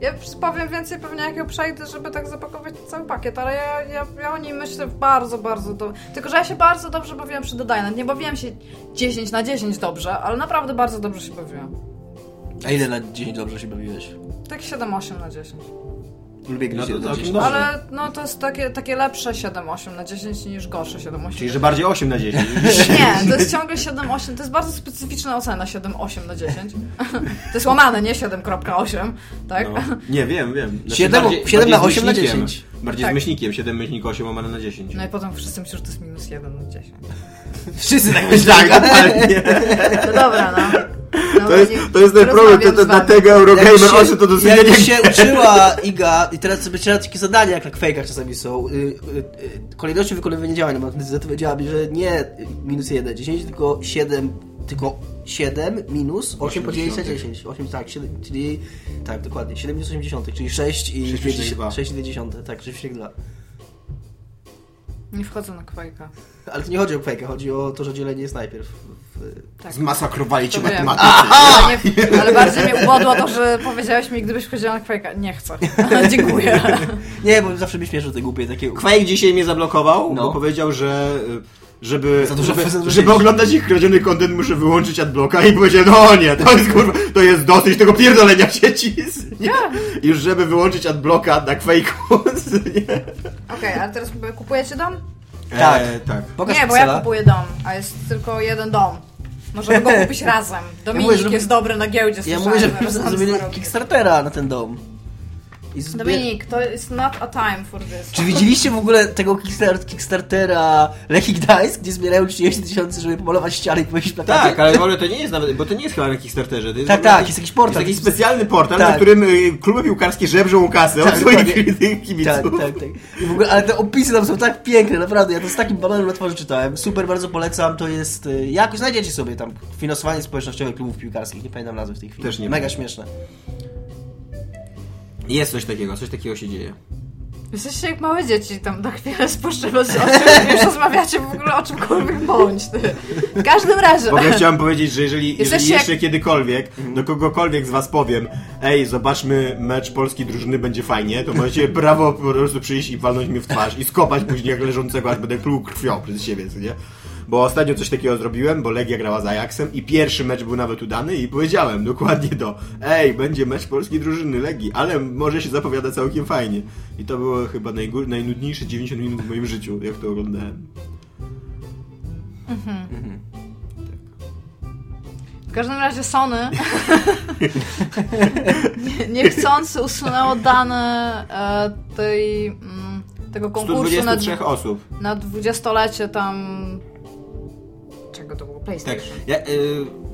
Ja powiem więcej pewnie jak ją przejdę, żeby tak zapakować cały pakiet, ale ja, ja, ja o nim myślę bardzo, bardzo dobrze. Tylko, że ja się bardzo dobrze bawiłam przy The. Nie bawiłam się 10 na 10 dobrze, ale naprawdę bardzo dobrze się bawiłam. A ile na 10 dobrze się bawiłeś? Tak 7-8 na 10. Lubię No gry to no całkiem 10. dobrze. Ale no to jest takie, takie lepsze 7-8 na 10 niż gorsze 7-8. Czyli, że bardziej 8 na 10. Nie, to jest ciągle 7-8. To jest bardzo specyficzna ocena 7-8 na 10. To jest łamane, nie 7.8, tak? No. Nie, wiem, wiem. Siedem- siedem na z osiem na myślnikiem. 10. Bardziej Tak. z myślnikiem. 7 myślnik 8 łamane na 10. No i potem wszyscy myślą, że to jest minus 1 na 10. Wszyscy tak Tak, myśleli. dokładnie. No dobra, no. no To jest, nie- to jest ten problem, to, to dlatego Eurogamer oszy to dosyć jak nie się uczyła Iga, i teraz sobie czytała takie zadania, jak na kwejkach czasami są, y, y, y, kolejnością wykonywania działań powiedziała mi, że nie minus 1, 10, tylko 7, tylko 7 minus 8 Osiem podzielić na dziesiątych. 10. 8, tak, 7, czyli, tak, dokładnie, 7 minus 8 dziesiątych, czyli 6 i 6,2. 6 i 2 dziesiąte, tak, 6,2. Nie wchodzę na kwajka. Ale to nie chodzi o kwejkę, chodzi o to, że dzielenie jest najpierw. W, Tak. Zmasakrowali cię matematycy. Ale, nie, ale bardziej mnie ubodło to, że powiedziałeś mi, gdybyś wchodziła na kwajka. Nie chcę. Dziękuję. nie, bo zawsze mi śmieszy te głupie takie... Quake dzisiaj mnie zablokował, No. bo powiedział, że y, żeby, dużo żeby, żeby oglądać ich kradziony content muszę wyłączyć adblocka i powiedziałem, no nie, to jest kurwa, to jest dosyć tego pierdolenia w sieci. Nie? Już żeby wyłączyć adblocka na Quake'u. nie? Okej, ale teraz kupujecie dom? Tak. E, tak. Pokaż nie, bo ja kupuję dom, a jest tylko jeden dom. Możemy go kupić razem. Dominik mówię, żeby- jest dobry na giełdzie, Ja mówię, że zrobili. Kickstartera na ten dom. Dominik, to jest not a time for this. Czy widzieliście w ogóle tego Kickstar- Kickstartera Lechii Gdańsk, gdzie zbierają 30 tysięcy, żeby pomalować ściany i powiesić plakaty? Tak, ale w ogóle to nie jest nawet, bo to nie jest chyba na Kickstarterze. To jest Tak, tak, jest jakiś portal. Jest jakiś specjalny portal, Tak. na którym y, kluby piłkarskie żebrzą kasę Tak, od swoich tych kibiców. Tak, tak, tak. I w ogóle, ale te opisy tam są tak piękne, naprawdę. Ja to z takim bananem na twarzy czytałem. Super, bardzo polecam. To jest. y, Jakoś znajdziecie sobie tam finansowanie społecznościowe klubów piłkarskich. Nie pamiętam nazwy w tej chwili. Też nie Mega śmieszne. Jest coś takiego, coś takiego się dzieje. Jesteście jak małe dzieci, tam na chwilę spuszczę, o czym już rozmawiacie w ogóle o czymkolwiek bądź. Ty. W każdym razie. W ogóle chciałem powiedzieć, że jeżeli, jeżeli Jesteście jeszcze jak- kiedykolwiek do kogokolwiek z was powiem ej, zobaczmy mecz polskiej drużyny, będzie fajnie, to możecie brawo po prostu przyjść i walnąć mnie w twarz i skopać później jak leżącego, aż będę pluł krwią przez siebie, co nie? Bo ostatnio coś takiego zrobiłem, bo Legia grała z Ajaxem i pierwszy mecz był nawet udany i powiedziałem dokładnie to ej, będzie mecz polskiej drużyny Legii, ale może się zapowiada całkiem fajnie. I to było chyba najgór- najnudniejsze 90 minut w moim życiu, jak to oglądałem. W każdym razie Sony nie- niechcący usunęło dane e, tej, mm, tego konkursu na, 123 osób. na dwudziestolecie tam... Czego to było? Tak. PlayStation. Ja, y...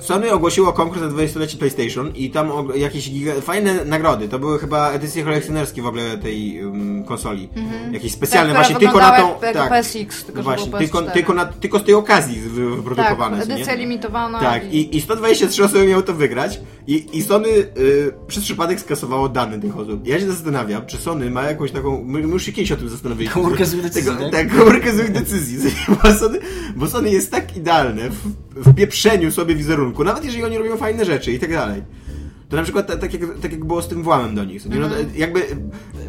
Sony ogłosiło konkurs na 20-lecie PlayStation i tam jakieś giga... fajne nagrody. To były chyba edycje kolekcjonerskie w ogóle tej um, konsoli. Jakieś specjalne Tak, właśnie tylko na tą. tak. PSX, tylko właśnie, tylko, PS4. tylko, na, tylko z tej okazji wy- Tak, wyprodukowane. co nie? edycja limitowana. Tak, i, i 123 osoby miało to wygrać i, i Sony y, przez przypadek skasowało dane tych osób. Ja się zastanawiam, czy Sony ma jakąś taką, my, my już się kiedyś o tym zastanawialiśmy. Komórkę złych decyzji, Tego- tak? Tak, komórkę złych decyzji. Bo Sony, bo Sony jest tak idealne w, w pieprzeniu sobie wizerunku, nawet jeżeli oni robią fajne rzeczy i tak dalej. To na przykład tak jak, tak jak było z tym włamem do nich. Nie? No, Mhm. jakby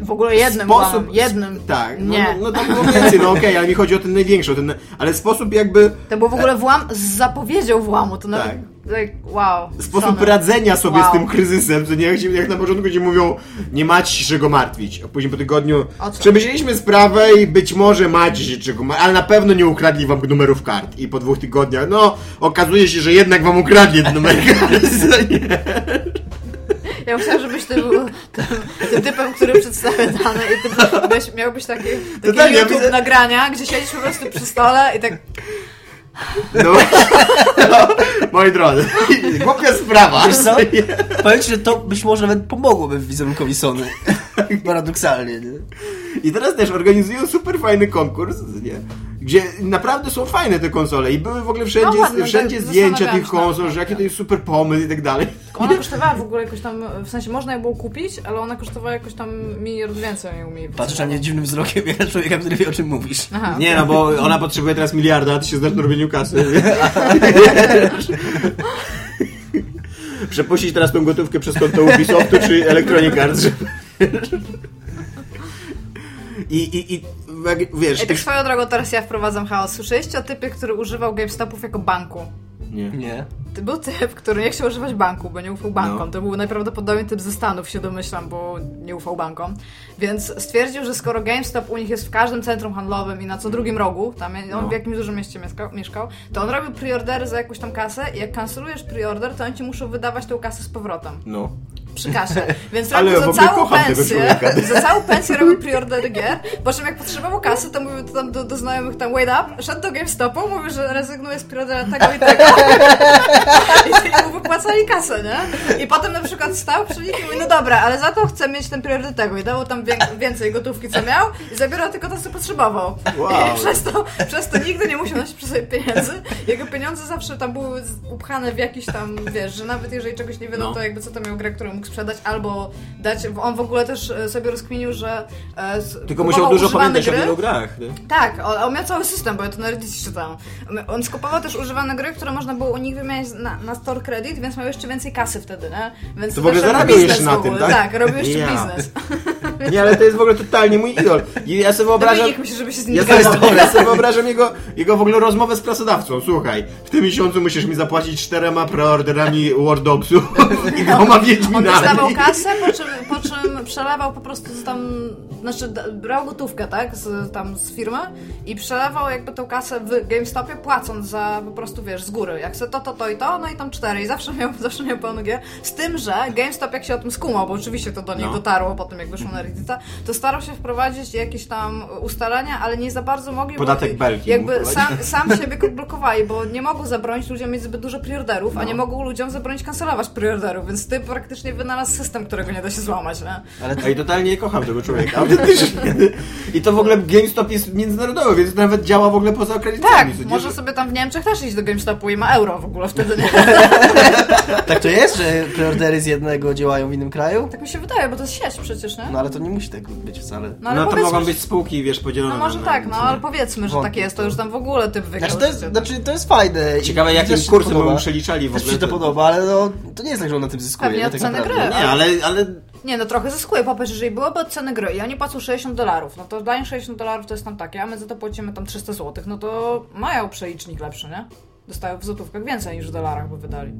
W ogóle jednym sposób, włamem, jednym. Tak, no, Nie. no, no tam było więcej, no okej, ale mi chodzi o ten największy, o ten, ale sposób jakby, To był w ogóle włam z zapowiedzią włamu, to nawet, Tak. Like, wow. sposób szanę. radzenia sobie Wow. z tym kryzysem, co nie, jak, na początku ci mówią, nie macie się czego martwić, a później po tygodniu, przemyśleliśmy sprawę i być może macie się czego martwić, ale na pewno nie ukradli wam numerów kart i po dwóch tygodniach, no, okazuje się, że jednak wam ukradli te numery kart? Ja myślałam, żebyś ty był tym, tym typem, który przedstawia dane i ty byś, miałbyś takie, takie tak, ja YouTube widzę- nagrania, gdzie siedzisz po prostu przy stole i tak No, no moi drodzy, głupia sprawa. Wiesz co? Powiem ci, że to być może nawet pomogłoby wizerunkowi Sony. Paradoksalnie, nie? I teraz też organizują super fajny konkurs, nie? Gdzie naprawdę są fajne te konsole i były w ogóle wszędzie, No ładne, wszędzie tak, zdjęcia tych konsol, tym, że jaki tak. to jest super pomysł i tak dalej. Ona kosztowała w ogóle jakoś tam, w sensie można ją było kupić, ale ona kosztowała jakoś tam miliard więcej niż mi. Patrzysz na mnie dziwnym wzrokiem, jak człowieka, który wie o czym mówisz. Aha. Nie no, bo ona potrzebuje teraz miliarda, a ty się znasz na robieniu kasy. Przepuścić teraz tą gotówkę przez konto Ubisoftu czy Electronic Arts, żeby... I, i, i wiesz... Ej, tak swoją drogą teraz ja wprowadzam chaos. Słyszeliście o typie, który używał GameStopów jako banku? Nie. Nie. To był typ, który nie chciał używać banku, bo nie ufał bankom. No. To był najprawdopodobniej typ ze Stanów, się domyślam, bo nie ufał bankom. Więc stwierdził, że skoro GameStop u nich jest w każdym centrum handlowym i na co drugim rogu, tam on No. w jakimś dużym mieście mieszkał, mieszkał, to on robił preordery za jakąś tam kasę i jak kancelujesz preorder, to oni ci muszą wydawać tą kasę z powrotem. No. Przy kasie. Więc Ale w za całą pensję, za całą pensję robił preordery gier, po czym jak potrzebował kasy, to mówił tam do, do znajomych tam wait up, szedł do GameStopu, mówił, że rezygnuje z preordera tego i tego. I mu wypłacali kasę, nie? I potem na przykład stał przy nich i mówi, no dobra, ale za to chcę mieć ten priorytet tego. I dawał tam wię- więcej gotówki, co miał i zabierał tylko to, co potrzebował. Wow. I przez to, przez to nigdy nie musiał nosić przy sobie pieniędzy. Jego pieniądze zawsze tam były upchane w jakiś tam, wiesz, że nawet jeżeli czegoś nie wiedzą, No. to jakby co to miał grę, którą mógł sprzedać, albo dać. On w ogóle też e, sobie rozkminił, że e, Tylko musiał dużo pamiętać o gry. wielu grach. Nie? Tak, on, on miał cały system, bo ja to na Reddicie czytałam. On skupował też używane gry, które można było u nich wymieniać na, na store credit, więc miał jeszcze więcej kasy wtedy, nie? Więc To w ogóle zarabiał jeszcze na tym, tak? Tak, robił jeszcze biznes. Nie, ale to jest w ogóle totalnie mój idol. Ja sobie wyobrażam... Myśli, żeby się z nim Ja sobie, ja sobie wyobrażam jego, jego w ogóle rozmowę z pracodawcą. Słuchaj, w tym miesiącu musisz mi zapłacić czterema preorderami War Dogsu i dwoma On Wiedźminami. dostawał kasę, po czym, po czym przelewał po prostu z tam, znaczy brał gotówkę, tak, z, tam z firmy i przelewał jakby tą kasę w GameStopie, płacąc za po prostu, wiesz, z góry. Jak se to, to, to i to, no i tam cztery. I zawsze miał, zawsze miał pełno gier. Z tym, że GameStop jak się o tym skumał, bo oczywiście to do nich No. dotarło po tym, jak wyszło na Reddita, to starał się wprowadzić jakieś tam ustalenia, ale nie za bardzo mogli, Podatek bo belki jakby sam, sam siebie blokowali, bo nie mogą zabronić ludziom mieć zbyt dużo preorderów, No. a nie mogą ludziom zabronić kancelować preorderów, więc ty praktycznie wynalazł system, którego nie da się złamać, nie? Ale Ej, totalnie kocham tego człowieka. Autentycznie. I to w ogóle GameStop jest międzynarodowy, więc to nawet działa w ogóle poza akredytacją. Tak, nie? może Że- sobie tam w Niemczech też iść do GameStopu i ma euro w ogóle wtedy, nie? tak to jest, że preordery z jednego działają w innym kraju? Tak mi się wydaje, bo to jest sieć przecież, nie? No ale to nie musi tak być wcale. No ale No to mogą być spółki, wiesz, podzielone No może na- tak, no ale powiedzmy, że Wątpię tak jest, to to. już tam w ogóle typ wygrał. Znaczy to jest, znaczy, to jest fajne. i Ciekawe, też jakim się to kursem mu przeliczali w Też ogóle mi to te- podoba, ale no, to nie jest tak, że on na tym zyskuje. Pewnie nie, od tak ceny gry. Nie, ale, ale Nie, no trochę zyskuje. Popatrz, jeżeli byłoby od ceny gry i oni płacą 60 dolarów, no to dają 60 dolarów to jest tam takie, a my za to płacimy tam 300 zł, no to mają przelicznik lepszy, nie? Dostają w złotówkach więcej niż w dolarach by wydali.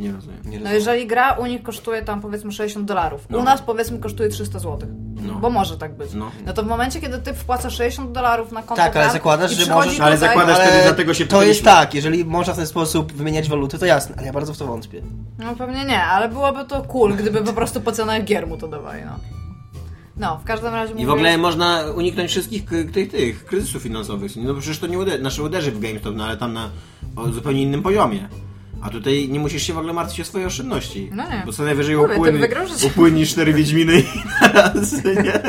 Nie rozumiem. Nie No rozumiem. jeżeli gra u nich kosztuje tam powiedzmy 60 dolarów, No. u nas powiedzmy kosztuje 300 zł. No. Bo może tak być. No. No. to w momencie, kiedy ty wpłacasz 60 dolarów na konto Tak, ale zakładasz, że możesz- Ale tutaj, zakładasz- Ale wtedy dlatego się to jest tak, jeżeli można w ten sposób wymieniać waluty, to jasne, ale ja bardzo w to wątpię. No pewnie nie, ale byłoby to cool, gdyby po prostu po cenach gier mu to dawali, no. No, w każdym razie I mówię... w ogóle można uniknąć wszystkich tych, tych kryzysów finansowych. No bo przecież to nie uderzy, nasze uderzy w GameStop, no ale tam na o zupełnie innym poziomie. A tutaj nie musisz się w ogóle martwić o swoje oszczędności. No nie. Bo co najwyżej Mówię, wygrał życie. upłynie cztery Wiedźminy i naraz, nie?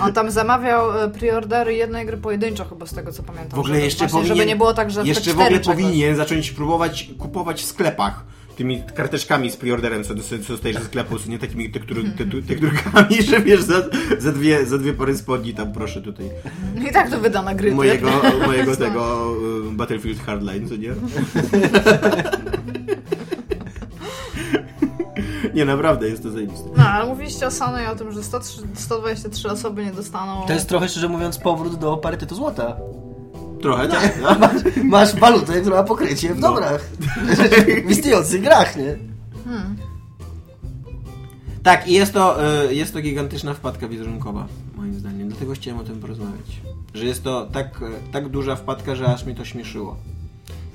On tam zamawiał e, preordery jednej gry pojedynczo chyba z tego co pamiętam. W ogóle żeby, jeszcze właśnie, powinien... żeby nie było tak, że Jeszcze w ogóle czegoś. powinien zacząć próbować kupować w sklepach tymi karteczkami z preorderem, co dostajesz ze sklepu, nie takimi tekturkami, że wiesz, za, za, dwie, za dwie pory spodni tam proszę tutaj. No I tak to wyda na gry. Mojego, mojego no. tego y, Battlefield Hardline, co nie? Nie, naprawdę jest to zajebiste. No, ale mówiliście o samej o tym, że 100, 123 osoby nie dostaną. To jest trochę, szczerze mówiąc, powrót do parytetu złota. Trochę tak, no. Masz, masz walutę, która ma pokrycie w dobrach. W istniejących grach, nie? Tak, i jest to, y, jest to gigantyczna wpadka wizerunkowa, moim zdaniem. Dlatego chciałem o tym porozmawiać. Że jest to tak, y, tak duża wpadka, że aż mnie to śmieszyło.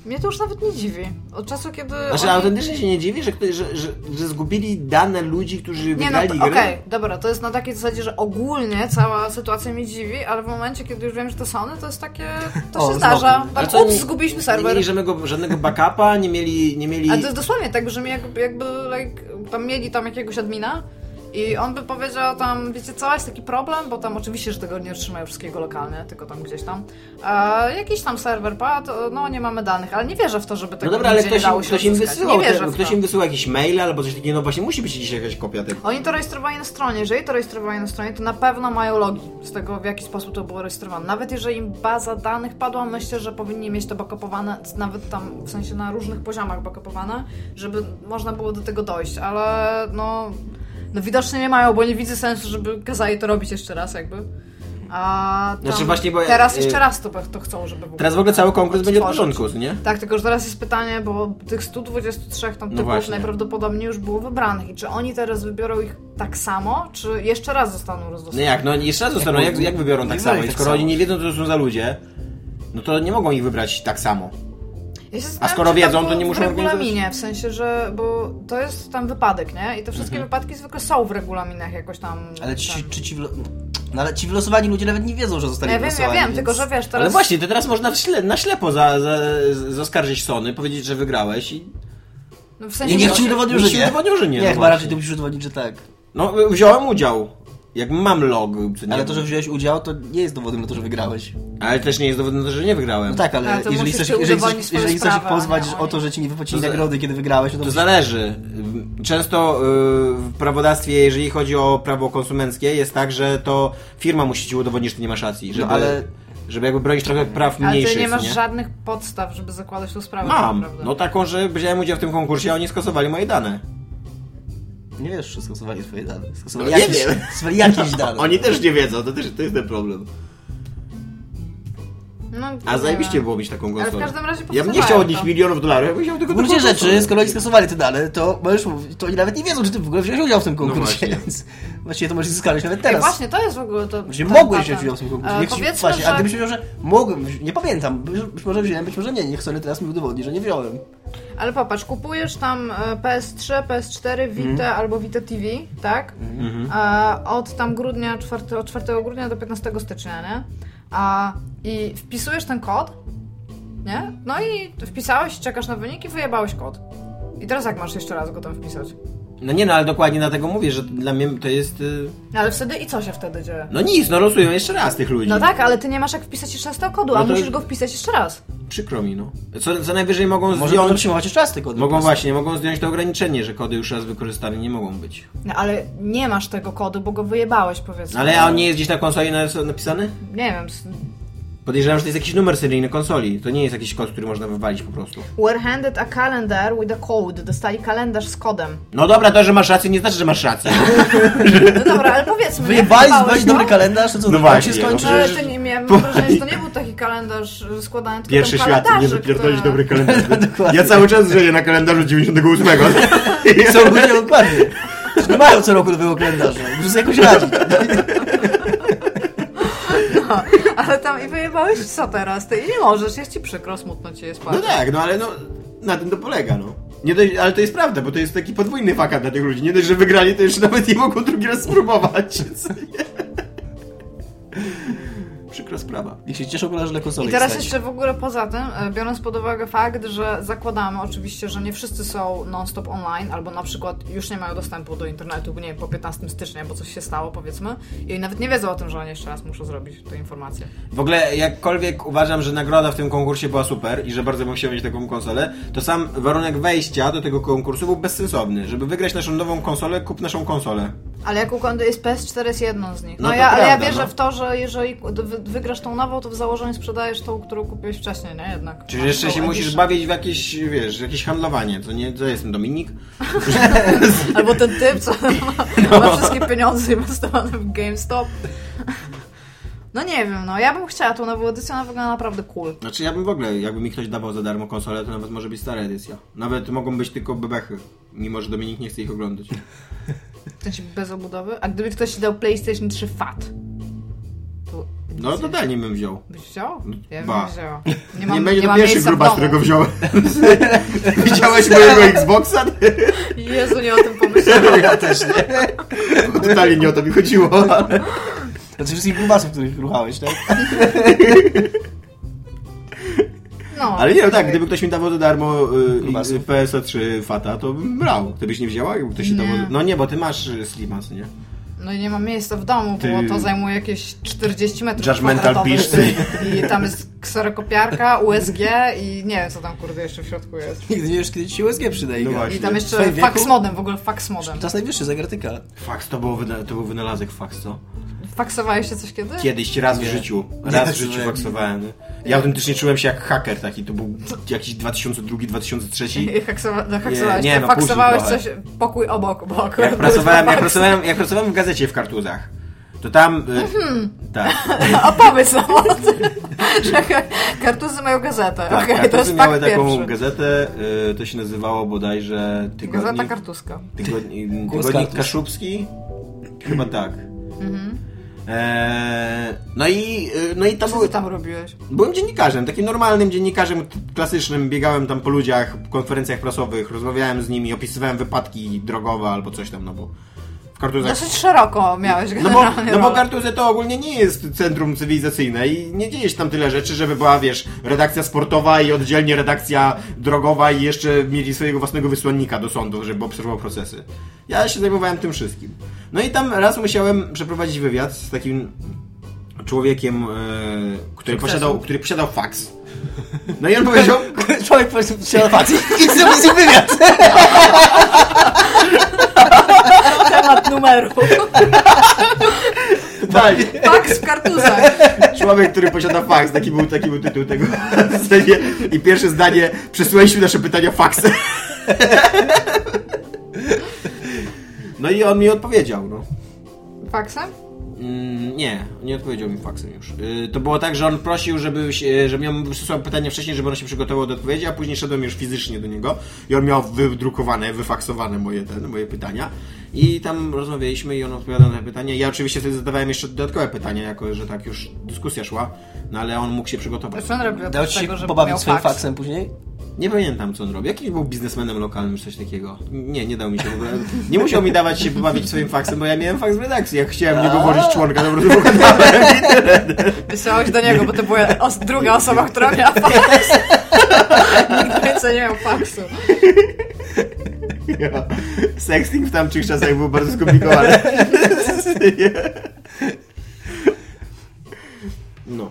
Mnie to już nawet nie dziwi. Od czasu, kiedy... Znaczy, oni- autentycznie się nie dziwi, że, że, że, że zgubili dane ludzi, którzy Nie no, wygrali grę. okej, dobra, to jest na takiej zasadzie, że ogólnie cała sytuacja mnie dziwi, ale w momencie, kiedy już wiem, że to Sony, to jest takie... To O, się zdarza. Tak, co, ups, nie- zgubiliśmy Nie serwer. mieli żadnego, żadnego backupa, nie mieli... Nie mieli... Ale to jest dosłownie tak, że mi jakby, jakby like, tam mieli tam jakiegoś admina i on by powiedział tam, wiecie co, jest taki problem, bo tam oczywiście, że tego nie otrzymają wszystkiego lokalnie, tylko tam gdzieś tam. A jakiś tam serwer padł, no nie mamy danych, ale nie wierzę w to, żeby No tego dobra, ale ktoś, nie dało im, się ktoś im wysyłał, te, ktoś to. im wysyłał jakieś maile albo coś takiego, no właśnie musi być gdzieś jakaś kopia tego. Oni to rejestrowali na stronie. Jeżeli to rejestrowali na stronie, to na pewno mają logi z tego, w jaki sposób to było rejestrowane. Nawet jeżeli im baza danych padła, myślę, że powinni mieć to backupowane, nawet tam w sensie na różnych poziomach backupowane, żeby można było do tego dojść, ale no, no widocznie nie mają, bo nie widzę sensu, żeby kazali to robić jeszcze raz jakby. A tam Znaczy właśnie, bo teraz y- jeszcze raz to, to chcą, żeby w Teraz w ogóle cały konkurs będzie od odtworzyć. porządku, nie? Tak, tylko że teraz jest pytanie, bo tych 123 tam typów właśnie. najprawdopodobniej już było wybranych i czy oni teraz wybiorą ich tak samo, czy jeszcze raz zostaną No rozdosłowni? jak, no jeszcze raz zostaną, jak, jak wybiorą Nie tak wybiorą samo? tak skoro samo. oni nie wiedzą, co to są za ludzie, no to nie mogą ich wybrać tak samo. Ja zastanawiam, skoro wiedzą, to nie w muszą regulaminie, w sensie, że, bo to jest tam wypadek, nie? I te wszystkie Mhm. wypadki zwykle są w regulaminach jakoś tam. Ale ci, tam. czy ci, wlo- no, ale ci wylosowani ludzie nawet nie wiedzą, że zostali Ja wiem, ja wylosowani. wiem, więc... tylko że wiesz, teraz... Ale właśnie, to teraz można w śle, na ślepo za, za, zaskarżyć Sony, powiedzieć, że wygrałeś i... No, w sensie, Nie, niech ci udowodnił, Niech że ci nie. udowodnią, że nie, Nie, no chyba raczej ty musisz udowodnić, że tak. No, wziąłem udział. Jak mam log? Ale to, że wziąłeś udział, to nie jest dowodem na to, że wygrałeś. Ale też nie jest dowodem na to, że nie wygrałem. No tak, ale, Ale jeżeli musisz chcesz, jeżeli chcesz, jeżeli chcesz ich pozwać o to, że ci nie wypłacili To nagrody, kiedy wygrałeś, no to, To zależy. Często y, w prawodawstwie, jeżeli chodzi o prawo konsumenckie, jest tak, że to firma musi ci udowodnić, że ty nie masz racji. Żeby, No, ale- żeby jakby bronić trochę praw Ale mniejszych. ty nie masz nie? żadnych podstaw, żeby zakładać tą sprawę. Mam. tak naprawdę. No taką, że wziąłem udział w tym konkursie, a oni skasowali moje dane. Nie wiesz, że stosowali swoje dane. Stosowali No, nie jakieś, wiem. stosowali jakieś dane. Oni też nie wiedzą, to też to jest ten problem. No, A zajebiście było mieć taką Ale w konsolę. każdym razie Ja bym nie chciał od nich to. milionów dolarów, ja bym chciał tylko W gruncie rzeczy, konsolę. skoro oni skasowali te dane, to możesz mówić, to oni nawet nie wiedzą, że ty w ogóle wziąłeś udział w tym konkursie, właśnie. więc właściwie to możesz zyskać nawet Ej, teraz. właśnie, to jest w ogóle to. Ten mogłeś wziąć udział w tym konkursie. E, Niech powiedzmy, właśnie, że... a gdybyś wiedział, że mogłem, nie pamiętam, być, może wziąłem, być może nie, niech Sony teraz mi udowodni, że nie wziąłem. Ale popatrz, kupujesz tam e, PS3, PS4, Vita Mhm. albo Vita TV, tak? E, od tam grudnia, 4, od 4 grudnia do 15 stycznia, nie? A, I wpisujesz ten kod, nie? No i wpisałeś, czekasz na wynik i wyjebałeś kod. I teraz jak masz jeszcze raz go tam wpisać? No nie, no ale dokładnie dlatego mówię, że dla mnie to jest... y, No ale wtedy i co się wtedy dzieje? No nic, no losują jeszcze raz tych ludzi. No tak, ale ty nie masz jak wpisać jeszcze raz tego kodu, a No to- musisz go wpisać jeszcze raz. Przykro mi, no. Co, co najwyżej mogą Może zdjąć... będą przyjmować jeszcze raz te kody. Mogą prostu. właśnie, mogą zdjąć to ograniczenie, że kody już raz wykorzystane nie mogą być. No ale nie masz tego kodu, bo go wyjebałeś, powiedzmy. Ale a on nie jest gdzieś na konsoli napisany? Nie wiem, Podejrzewam, że to jest jakiś numer seryjny konsoli. To nie jest jakiś kod, który można wywalić po prostu. Were handed a calendar with a code. Dostali kalendarz z kodem. No dobra, to, że masz rację, nie znaczy, że masz rację. No dobra, ale powiedzmy. Wyjebali, jak wybrali no? dobry kalendarz, to co, No no właśnie, się skończy? no. Ale to nie miałem wrażenia, że to nie był taki kalendarz składany tylko Pierwszy świat, nie wypierdolić które- dobry kalendarz. Dokładnie. Ja cały czas żyję na kalendarzu 98. Są ludzie dokładnie. Nie mają co roku nowego kalendarza. Muszę sobie jakoś radzić. Ale tam i wyjebałeś co teraz? Ty nie możesz, jest ci przykro, smutno ci jest No bardzo. tak, no ale no, na tym to polega, no. Nie dość, ale to jest prawda, bo to jest taki podwójny fakat dla tych ludzi. Nie dość, że wygrali, to jeszcze nawet nie mogą drugi raz spróbować. Przykra sprawa. Niech się cieszą, że konsole I teraz stać. jeszcze w ogóle poza tym, e, biorąc pod uwagę fakt, że zakładamy oczywiście, że nie wszyscy są non-stop online, albo na przykład już nie mają dostępu do internetu, nie wiem, po 15 stycznia, bo coś się stało, powiedzmy, i nawet nie wiedzą o tym, że oni jeszcze raz muszą zrobić tę informację. W ogóle, jakkolwiek uważam, że nagroda w tym konkursie była super i że bardzo bym chciał mieć taką konsolę, to sam warunek wejścia do tego konkursu był bezsensowny. Żeby wygrać naszą nową konsolę, kup naszą konsolę. Ale jak układy jest PS4 jest jedną z nich. No, No ja, ale ja wierzę no. w to, że jeżeli wy- wygrasz tą nową, to w założeniu sprzedajesz tą, którą kupiłeś wcześniej, nie? Jednak. Czyli jeszcze tą się musisz bawić w jakieś, wiesz, jakieś handlowanie. To nie, to jestem Dominik. Albo ten typ, co ma, ma wszystkie pieniądze inwestowane w GameStop. No nie wiem, no ja bym chciała tą nową edycję, ona wygląda naprawdę cool. Znaczy ja bym w ogóle, jakby mi ktoś dawał za darmo konsolę, to nawet może być stara edycja. Nawet mogą być tylko bebechy, mimo że Dominik nie chce ich oglądać. W sensie bez obudowy. A gdyby ktoś ci dał PlayStation 3 FAT, to No totalnie bym wziął. byś wziął? Ja bym Ba. nie wzięła. Nie, Nie, mam, będzie nie to mam pierwszy gruba, którego wziąłem. Widziałeś mojego Xboxa? Jezu, nie o tym pomyślałam. Ja też nie. Totalnie nie o to mi chodziło. Znaczy wszystkich grubasów, których ruchałeś, tak? No, Ale nie, no tak, gdyby ktoś mi dawał za darmo y, Grubasów. y, PSO3 Fata, to bym brał. Ty byś nie wzięła? Jakby ktoś Nie. dawał... No nie, bo ty masz y, Slima, co nie? No i nie mam miejsca w domu, Ty- bo to zajmuje jakieś 40 metrów Judgmental kwadratowych. I tam jest kserokopiarka, USG i nie wiem, co tam kurde jeszcze w środku jest. Nigdy nie wiesz, kiedy ci się USG przyda. No właśnie. I tam jeszcze fax modem, w ogóle fax modem. Czas najwyższy, zagratyka. Fax, to, było wyna- to był wynalazek fax, co? Faksowałeś się coś kiedy? Kiedyś, raz w życiu. Nie, Raz w życiu nie. faksowałem. nie? Ja autentycznie czułem się jak haker taki, to był jakiś 2002-2003. I haksowa- no, haksowałeś, Nie, nie, no, faksowałeś coś, pokój obok, obok. Jak pracowałem, jak pracowałem, jak pracowałem w gazecie w Kartuzach, to tam... Y, tak, Opowiedz nam o tym, że kartuzy mają gazetę. tak to Kartuzy jest miały taką pierwszy. gazetę, y, to się nazywało bodajże Gazeta Tygodnik, kartuska. tygodnik. Kaszubski? Chyba tak. Mhm. Eee, no i, y, no i tam Co były, ty tam robiłeś? Byłem dziennikarzem, takim normalnym dziennikarzem klasycznym, biegałem tam po ludziach, konferencjach prasowych, rozmawiałem z nimi, opisywałem wypadki drogowe albo coś tam, no bo w kartuzach... Dosyć szeroko miałeś No bo, no bo rolę. Kartuzy to ogólnie nie jest centrum cywilizacyjne i nie dzieje się tam tyle rzeczy, żeby była, wiesz, redakcja sportowa i oddzielnie redakcja drogowa i jeszcze mieli swojego własnego wysłannika do sądu, żeby obserwował procesy. Ja się zajmowałem tym wszystkim. No i tam raz musiałem przeprowadzić wywiad z takim człowiekiem, e, który, posiadał, który posiadał faks. No i on powiedział, Człowiek powiedział, trzeba patrzeć. Idź zrobić z nim wywiad. Numeru. tak, Faks w kartuzach. Człowiek, który posiada faks, taki był, taki był tytuł tego. I pierwsze zdanie, przesyłaliśmy nasze pytania faksem. No i on mi odpowiedział, no. Faksem? Mm, nie, nie odpowiedział mi faksem już. Y, to było tak, że on prosił, żeby się, żebym ja wysłał pytania wcześniej, żeby on się przygotował do odpowiedzi, a później szedłem już fizycznie do niego i on miał wydrukowane, wyfaksowane moje, te, moje pytania. I tam rozmawialiśmy i on odpowiadał na te pytania. Ja oczywiście sobie zadawałem jeszcze dodatkowe pytania, jako że tak już dyskusja szła, no ale on mógł się przygotować. Zresztą robił Dał ci się tego, że pobawić swoim faks. faksem później? Nie pamiętam, co on robił. Jakiś był biznesmenem lokalnym, czy coś takiego. Nie, nie dał mi się w ogóle. Nie musiał mi dawać się pobawić swoim faksem, bo ja miałem faks w redakcji. Jak chciałem niego włożyć członka, to po prostu do niego, bo to była os druga osoba, która miała faks. Nikt więcej nie miał faksu. Ja. Sexting w tamtych czasach był bardzo skomplikowany. No.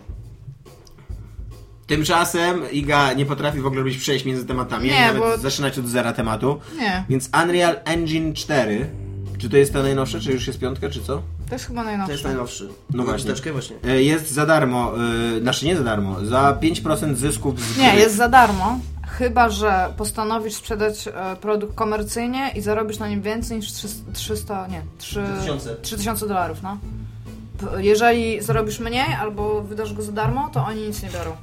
Tymczasem Iga nie potrafi w ogóle robić przejść między tematami, Nie, nawet bo- zaczynać od zera tematu. Nie, Więc Unreal Engine 4. Czy to jest ta najnowsza, czy już jest piątka, czy co? to jest chyba To jest najnowszy. No właśnie. Właśnie. E, Jest za darmo, e, znaczy nie za darmo, za 5% zysków z Nie, gry. jest za darmo. Chyba, że postanowisz sprzedać e, produkt komercyjnie i zarobisz na nim więcej niż 300, 300 nie, 3, 3000. 3000 dolarów, no. Jeżeli zarobisz mniej albo wydasz go za darmo, to oni nic nie biorą.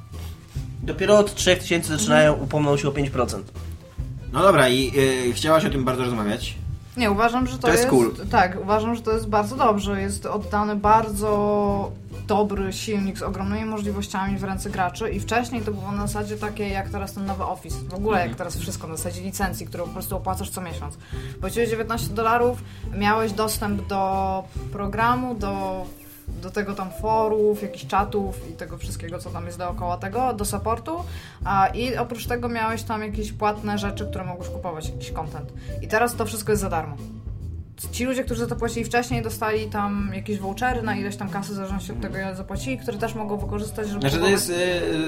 Dopiero od 3000 zaczynają, upomną się o 5%. No dobra, i e, chciałaś o tym bardzo rozmawiać. Nie, uważam, że to, To jest cool. Tak, uważam, że to jest bardzo dobrze. Jest oddany bardzo dobry silnik z ogromnymi możliwościami w ręce graczy i wcześniej to było na zasadzie takie jak teraz ten nowy Office. W ogóle jak teraz wszystko na zasadzie licencji, którą po prostu opłacasz co miesiąc. Płaciłeś 19 dolarów, miałeś dostęp do programu, do do tego tam forów, jakichś czatów i tego wszystkiego, co tam jest dookoła tego, do supportu a, i oprócz tego miałeś tam jakieś płatne rzeczy, które mogłeś kupować, jakiś content. I teraz to wszystko jest za darmo. Ci ludzie, którzy za to płacili wcześniej, dostali tam jakieś vouchery na ileś tam kasy, w zależności od tego, ile zapłacili, które też mogą wykorzystać, żeby... Znaczy to jest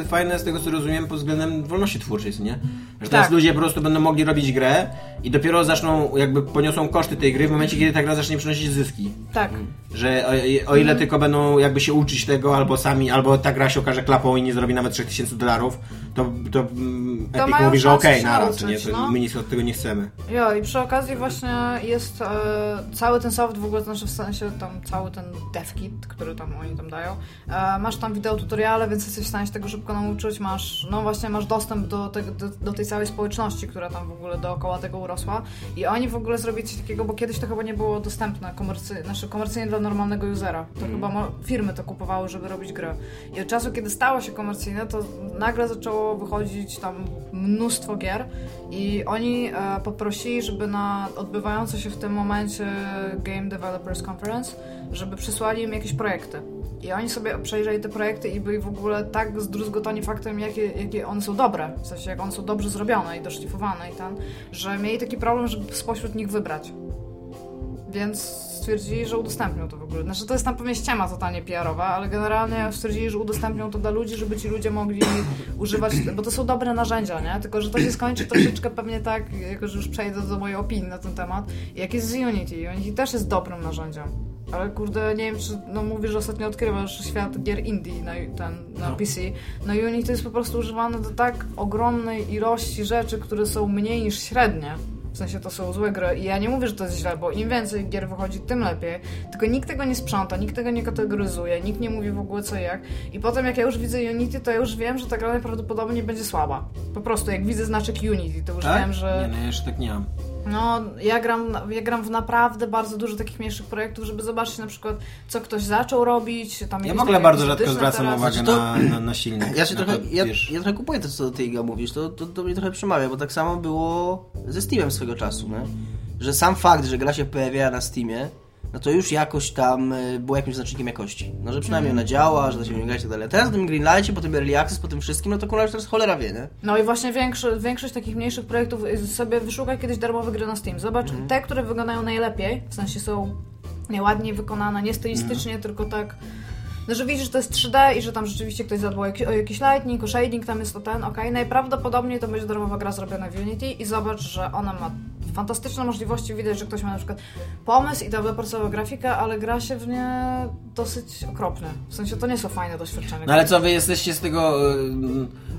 e, fajne z tego co rozumiem pod względem wolności twórczej, nie? Że teraz Tak. ludzie po prostu będą mogli robić grę i dopiero zaczną, jakby poniosą koszty tej gry w momencie, kiedy ta gra zacznie przynosić zyski. Tak. Że o, o ile tylko będą jakby się uczyć tego, albo sami, albo ta gra się okaże klapą i nie zrobi nawet 3000 dolarów, to, to, mm, To Epic mówi, że okej, się naraz, nie? To no. my nic od tego nie chcemy. Jo, i przy okazji właśnie jest e, cały ten soft w ogóle, znaczy w sensie tam cały ten dev kit, który tam oni tam dają. E, masz tam wideo tutoriale, więc jesteś w stanie się tego szybko nauczyć. Masz, no właśnie, masz dostęp do, tego, do, do tej całej społeczności, która tam w ogóle dookoła tego urosła. I oni w ogóle zrobili coś takiego, bo kiedyś to chyba nie było dostępne komercy, znaczy komercyjnie dla normalnego usera. To chyba mo- firmy to kupowały, żeby robić grę. I od czasu, kiedy stało się komercyjne, to nagle zaczęło wychodzić tam mnóstwo gier i oni e, poprosili, żeby na odbywające się w tym momencie Game Developers Conference, żeby przysłali im jakieś projekty. I oni sobie przejrzeli te projekty i byli w ogóle tak zdruzgotani faktem, jakie, jakie one są dobre. W sensie, jak one są dobrze zrobione i doszlifowane i ten, że mieli taki problem, żeby spośród nich wybrać. Więc stwierdzili, że udostępnią to w ogóle. Znaczy to jest tam pewnie ściema totalnie PR-owa, ale generalnie stwierdzili, że udostępnią to dla ludzi, żeby ci ludzie mogli używać, bo to są dobre narzędzia, nie? Tylko, że to się skończy troszeczkę pewnie tak, jako że już przejdę do mojej opinii na ten temat, jak jest z Unity. Unity też jest dobrym narzędziem. Ale kurde, nie wiem, czy no mówisz, że ostatnio odkrywasz świat gier indie na, ten, na No. PC. No Unity jest po prostu używane do tak ogromnej ilości rzeczy, które są mniej niż średnie. W sensie to są złe gry i ja nie mówię, że to jest źle, bo im więcej gier wychodzi, tym lepiej. Tylko nikt tego nie sprząta, nikt tego nie kategoryzuje, nikt nie mówi w ogóle co jak. I potem jak ja już widzę Unity, to ja już wiem, że ta gra najprawdopodobniej będzie słaba. Po prostu jak widzę znaczek Unity, to już Tak? wiem, że... Nie, no ja jeszcze tak nie mam. No, ja gram, ja gram w naprawdę bardzo dużo takich mniejszych projektów, żeby zobaczyć na przykład, co ktoś zaczął robić. Tam Ja w ogóle bardzo rzadko zwracam teraz. uwagę Znaczy to- na, na, na silnik. Ja się na trochę, to, ja, ja trochę kupuję to, co ty Iga mówisz, to, to, to mnie trochę przemawia, bo tak samo było ze Steamem swego czasu, nie? Że sam fakt, że gra się pojawiała na Steamie, no to już jakoś tam y, było jakimś znacznikiem jakości. No, że przynajmniej ona działa, że da się w nią grać i tak dalej. Teraz w tym Greenlightie, po tym Early Access, po tym wszystkim, no to kurwa już teraz cholera wie, nie? No i właśnie większy, większość takich mniejszych projektów sobie wyszukaj kiedyś darmowe gry na Steam. Zobacz, Mhm. te, które wyglądają najlepiej, w sensie są najładniej wykonane, nie stylistycznie, Mhm. tylko tak. No, że widzisz, że to jest 3D i że tam rzeczywiście ktoś zadbał o jakiś, lighting, o shading, tam jest to ten, okej. Najprawdopodobniej to będzie darmowa gra zrobiona w Unity i zobacz, że ona ma fantastyczne możliwości. Widać, że ktoś ma na przykład pomysł i tam wypracował grafikę, ale gra się w nie dosyć okropnie. W sensie to nie są fajne doświadczenia. No ale co, wy jesteście z tego y,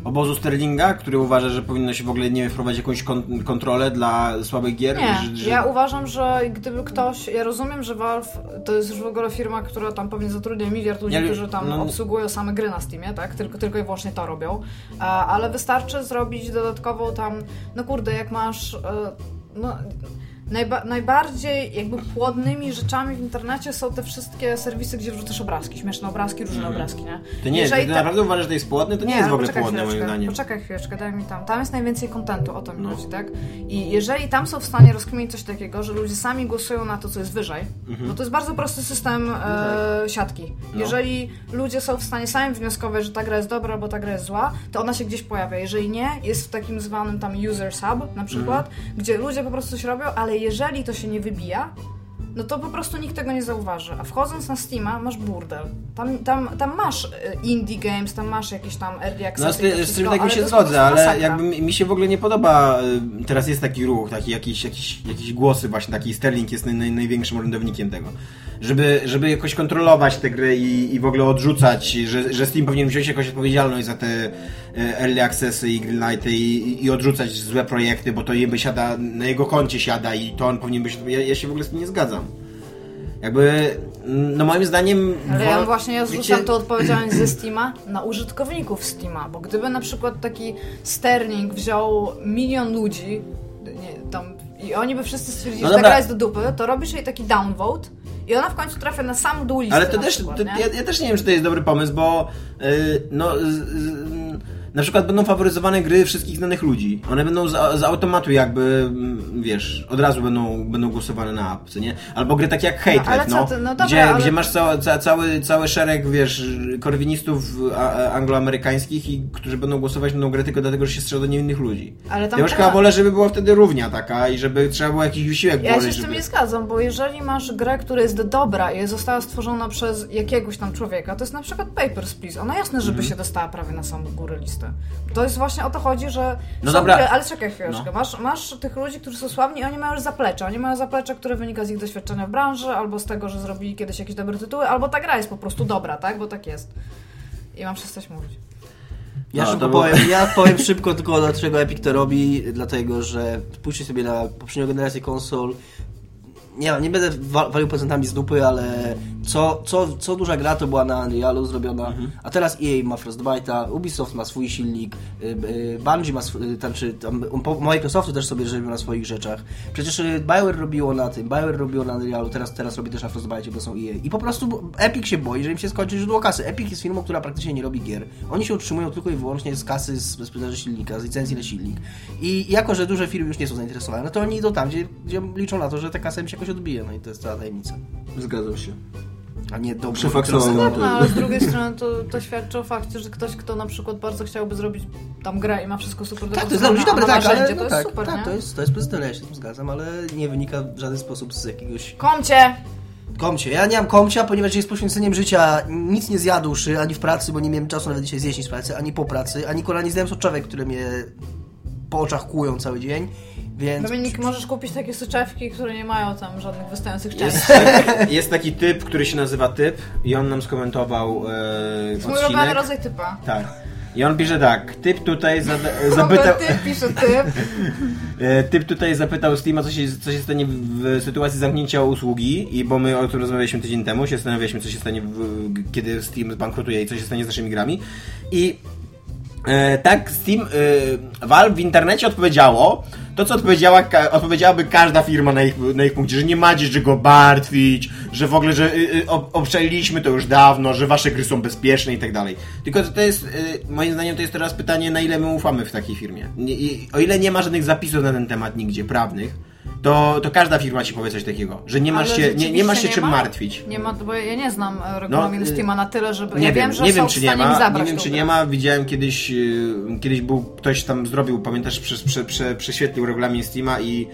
obozu Sterlinga, który uważa, że powinno się w ogóle, nie wiem, wprowadzić jakąś kon- kontrolę dla słabych gier? Nie, Że, że... ja uważam, że gdyby ktoś, ja rozumiem, że Valve to jest już w ogóle firma, która tam pewnie zatrudnia miliard ludzi, Ja którzy tam no- obsługują same gry na Steamie, tak? Tylko, tylko i wyłącznie to robią. A, ale wystarczy zrobić dodatkową tam, no kurde, jak masz, e, no... Najba- najbardziej jakby płodnymi rzeczami w internecie są te wszystkie serwisy, gdzie wrzucasz obrazki, śmieszne obrazki, różne obrazki, nie? Mhm. To nie, Jeżeli ty ta- naprawdę uważasz, że to jest płodne? To nie, jest ale w ogóle płodne moim zdaniem. Poczekaj chwileczkę, daj mi tam. Tam jest najwięcej kontentu, o to mi No. chodzi, tak? I jeżeli tam są w stanie rozkminić coś takiego, że ludzie sami głosują na to, co jest wyżej, bo to jest bardzo prosty system e, siatki. Mhm. No. Jeżeli ludzie są w stanie sami wnioskować, że ta gra jest dobra, bo ta gra jest zła, to ona się gdzieś pojawia. Jeżeli nie, jest w takim zwanym tam user sub na przykład, Mhm. gdzie ludzie po prostu coś robią, ale jeżeli to się nie wybija, no to po prostu nikt tego nie zauważy. A wchodząc na Steama masz burdel. Tam, tam, tam masz e, indie games, tam masz jakieś tam early access. No z, ty, z tym tak mi się zgodzę, ale jakby mi, się w ogóle nie podoba, y, teraz jest taki ruch, taki jakiś, jakiś, jakieś głosy właśnie, taki Sterling jest naj, naj, największym orędownikiem tego. Żeby, żeby jakoś kontrolować te gry i, i w ogóle odrzucać, że, że Steam powinien wziąć jakąś odpowiedzialność za te y, early accessy i greenlighty i, i odrzucać złe projekty, bo to jeby siada, na jego koncie siada i to on powinien być, ja, ja się w ogóle z tym nie zgadzam. Jakby, no moim zdaniem... Ale ja właśnie ja wiecie- zrzucam tę odpowiedzialność ze Steama na użytkowników Steama, bo gdyby na przykład taki Sterling wziął milion ludzi nie, tam, i oni by wszyscy stwierdzili, No że ta gra jest do dupy, to robisz jej taki downvote i ona w końcu trafia na sam dół listy Ale to też, przykład, to, ja, ja też nie wiem, czy to jest dobry pomysł, bo yy, no, z, z, na przykład będą faworyzowane gry wszystkich znanych ludzi. One będą z, z automatu jakby, mm, wiesz, od razu będą, będą głosowane na app, co nie? Albo gry takie jak Hatred, no, no dobra, gdzie, ale- gdzie masz ca, ca, cały, cały szereg, wiesz, korwinistów angloamerykańskich, i, którzy będą głosować na grę tylko dlatego, że się strzela do niewinnych ludzi. Ale tam ja już trzeba- chyba wolę, żeby była wtedy równia taka i żeby trzeba było jakiś wysiłek Ja się z tym żeby... nie zgadzam, bo jeżeli masz grę, która jest dobra i została stworzona przez jakiegoś tam człowieka, to jest na przykład Papers, Please. Ona jasne, żeby Mhm. się dostała prawie na samą górę listy. To jest właśnie o to chodzi, że No są dobra. ale czekaj chwileczkę, No. masz, masz tych ludzi, którzy są sławni i oni mają już zaplecze. Oni mają zaplecze, które wynika z ich doświadczenia w branży, albo z tego, że zrobili kiedyś jakieś dobre tytuły, albo ta gra jest po prostu dobra, tak? Bo tak jest. I mam przestać mówić. Ja No, było- powiem, ja powiem szybko tylko dlaczego Epic to robi, dlatego że spójrzcie sobie na poprzednią generację konsol. Nie wiem, nie będę wa- walił procentami z dupy, ale co, co, co duża gra to była na Unrealu zrobiona, a teraz EA ma Frostbite'a, Ubisoft ma swój silnik, y, y, Bungie ma swój, y, tam, czy tam, Microsoftu też sobie robią na swoich rzeczach. Przecież Bioware robiło na tym, Bioware robiło na Unrealu, teraz, teraz robi też na Frostbite, bo są EA. I po prostu Epic się boi, że im się skończy źródło kasy. Epic jest firmą, która praktycznie nie robi gier. Oni się utrzymują tylko i wyłącznie z kasy z ze sprzedaży silnika, z licencji na silnik. I jako, że duże firmy już nie są zainteresowane, no to oni idą tam, gdzie, gdzie liczą na to, że ta kasa im się jakoś odbije. No i to jest cała tajemnica. Zgadzam się. A nie dobrze. To. No, ale z drugiej strony to, to świadczy o fakcie, że ktoś, kto na przykład bardzo chciałby zrobić tam grę i ma wszystko super Tak, to jest dopracowane, dobre, tak, ale no to jest tak, super, tak, nie? to jest, to jest pozytywne, ja się z tym zgadzam, ale nie wynika w żaden sposób z jakiegoś Komcie! komcie. Ja nie mam komcia, ponieważ jest poświęceniem życia nic nie zjadłszy, ani w pracy, bo nie miałem czasu nawet dzisiaj zjeść nic w pracy, ani po pracy, ani kola nie zdałem soczewek, które mnie po oczach kłują cały dzień, więc... Dominik, możesz kupić takie soczewki, które nie mają tam żadnych wystających Jest, części. jest taki typ, który się nazywa Typ i on nam skomentował e, Mój ulubiony rodzaj typa. Tak. I on pisze tak, typ tutaj zapytał, Typ pisze typ. e, typ tutaj zapytał Steama, co się, co się stanie w sytuacji zamknięcia usługi, i bo my o tym rozmawialiśmy tydzień temu, się zastanawialiśmy, co się stanie, w, kiedy Steam zbankrutuje i co się stanie z naszymi grami. I e, tak Steam, e, Valve w internecie odpowiedziało, to co odpowiedziała, odpowiedziałaby każda firma na ich, na ich punkcie, że nie macie czego martwić, że w ogóle, że y, y, ob- obczaliliśmy to już dawno, że wasze gry są bezpieczne i tak dalej. Tylko to jest, y, moim zdaniem to jest teraz pytanie, na ile my ufamy w takiej firmie. I, o ile nie ma żadnych zapisów na ten temat nigdzie, prawnych, to, to każda firma ci powie coś takiego, że nie masz się, nie, nie masz się rzeczywiście czym nie ma? martwić. Nie ma, bo ja nie znam e, regulaminu No, y, Steama na tyle, żeby... Nie ja wiem, że nie wiem czy nie ma, nie wiem czy nie ma. Widziałem kiedyś, yy, kiedyś był ktoś tam zrobił, pamiętasz, prze, prze, prze, prześwietlił regulamin Steama i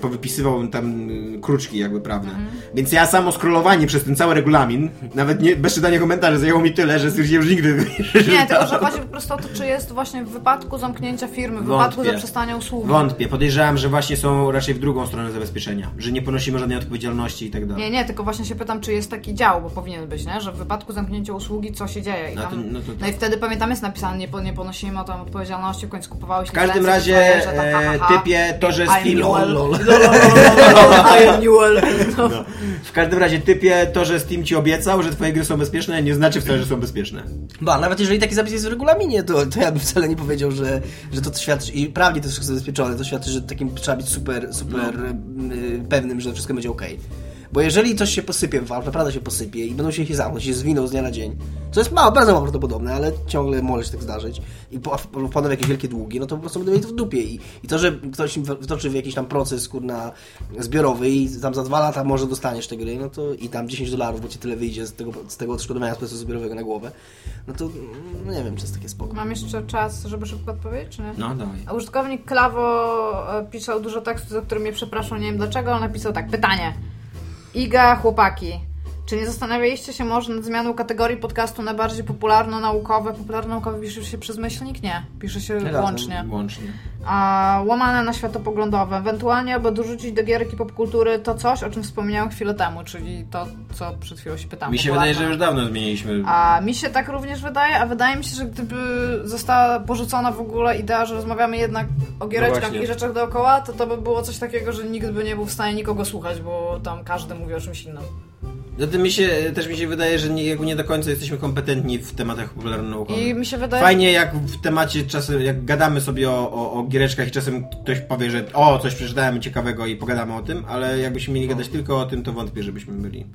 powypisywał tam yy, kruczki jakby prawne. Mhm. Więc ja samo scrollowanie przez ten cały regulamin, nawet nie, bez czytania komentarzy zajęło mi tyle, że stwierdziłem, że nigdy Nie, tylko że chodzi po prostu to, czy jest właśnie w wypadku zamknięcia firmy, w wypadku zaprzestania usługi. Wątpię. Podejrzewam, że właśnie są raczej w drugą stronę zabezpieczenia, że nie ponosimy żadnej odpowiedzialności i tak dalej. Nie, nie, tylko właśnie się pytam, czy jest taki dział, bo powinien być, nie? Że w wypadku zamknięcia usługi co się dzieje. I, No to- tam, no to- no i wtedy pamiętam jest napisane, nie, nie ponosimy tam odpowiedzialności, w końcu kupowałeś W każdym razie, to ha, e, ha, ha. typie, to, że. Newell. Lol. I am Newell. No. No. W każdym razie, typie, to, że Steam ci obiecał, że twoje gry są bezpieczne, nie znaczy wcale, że są bezpieczne. Ba, nawet jeżeli taki zapis jest w regulaminie, to, to ja bym wcale nie powiedział, że, że to świadczy, i prawnie to jest wszystko zabezpieczone, to świadczy, że takim trzeba być super, super y, pewnym, że wszystko będzie ok. Bo jeżeli coś się posypie w Valve, naprawdę się posypie i będą się ich zamknąć, się zwiną z dnia na dzień, co jest mało, bardzo mało prawdopodobne, ale ciągle może się tak zdarzyć i po- wpadną jakieś wielkie długi, no to po prostu będą mieli to w dupie i, i to, że ktoś im wtoczy w jakiś tam proces, kurna, zbiorowy i tam za dwa lata może dostaniesz te gry, no to i tam 10 dolarów, bo ci tyle wyjdzie z tego, z tego odszkodowania z procesu zbiorowego na głowę, no to no nie wiem, czy jest takie spoko. Mam jeszcze czas, żeby szybko odpowiedzieć, czy nie? No, dawaj. A użytkownik Klawo e, pisał dużo tekstu, za który mnie przepraszał, nie wiem dlaczego, ale napisał tak. Pytanie. Iga, chłopaki. Czy nie zastanawialiście się może nad zmianą kategorii podcastu na bardziej popularno-naukowe? Popularno-naukowe pisze się przez myślnik? Nie. Pisze się Razem. łącznie. Łącznie. A łamane na światopoglądowe. Ewentualnie, aby dorzucić do gierki popkultury to coś, o czym wspomniałem chwilę temu, czyli to, co przed chwilą się pytałam. Mi się wydaje, że już dawno zmieniliśmy. A mi się tak również wydaje, a wydaje mi się, że gdyby została porzucona w ogóle idea, że rozmawiamy jednak o giereczkach właśnie. i rzeczach dookoła, to to by było coś takiego, że nikt by nie był w stanie nikogo słuchać, bo tam każdy mówi o czymś innym. Zatem mi się, też mi się wydaje, że nie, jakby nie do końca jesteśmy kompetentni w tematach popularno-naukowych. I mi się wydaje... Fajnie jak w temacie czasem, jak gadamy sobie o, o, o giereczkach i czasem ktoś powie, że o, coś przeczytałem ciekawego i pogadamy o tym, ale jakbyśmy mieli gadać tylko o tym, to wątpię, żebyśmy byli.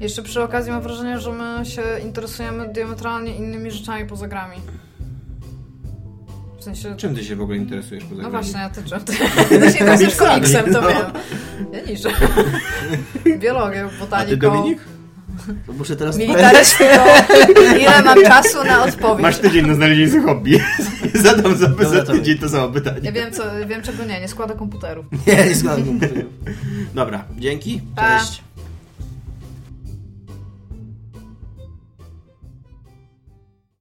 Jeszcze przy okazji mam wrażenie, że my się interesujemy diametralnie innymi rzeczami poza grami. Sensie... Czym ty się w ogóle interesujesz poza No właśnie, ja ty czym? Ty, ty się interesujesz komiksem, to no. wiem. Ja niżej. Biologią, A ty botaniką. Dominik? To muszę teraz Militarystyką. Ile mam czasu na odpowiedź? Masz tydzień na znalezienie sobie hobby. Zadam za, Dobra, za to tydzień to samo pytanie. Ja wiem, co, wiem czego nie, nie składam komputerów. Nie, nie składam komputerów. Dobra, dzięki. Pa. Cześć.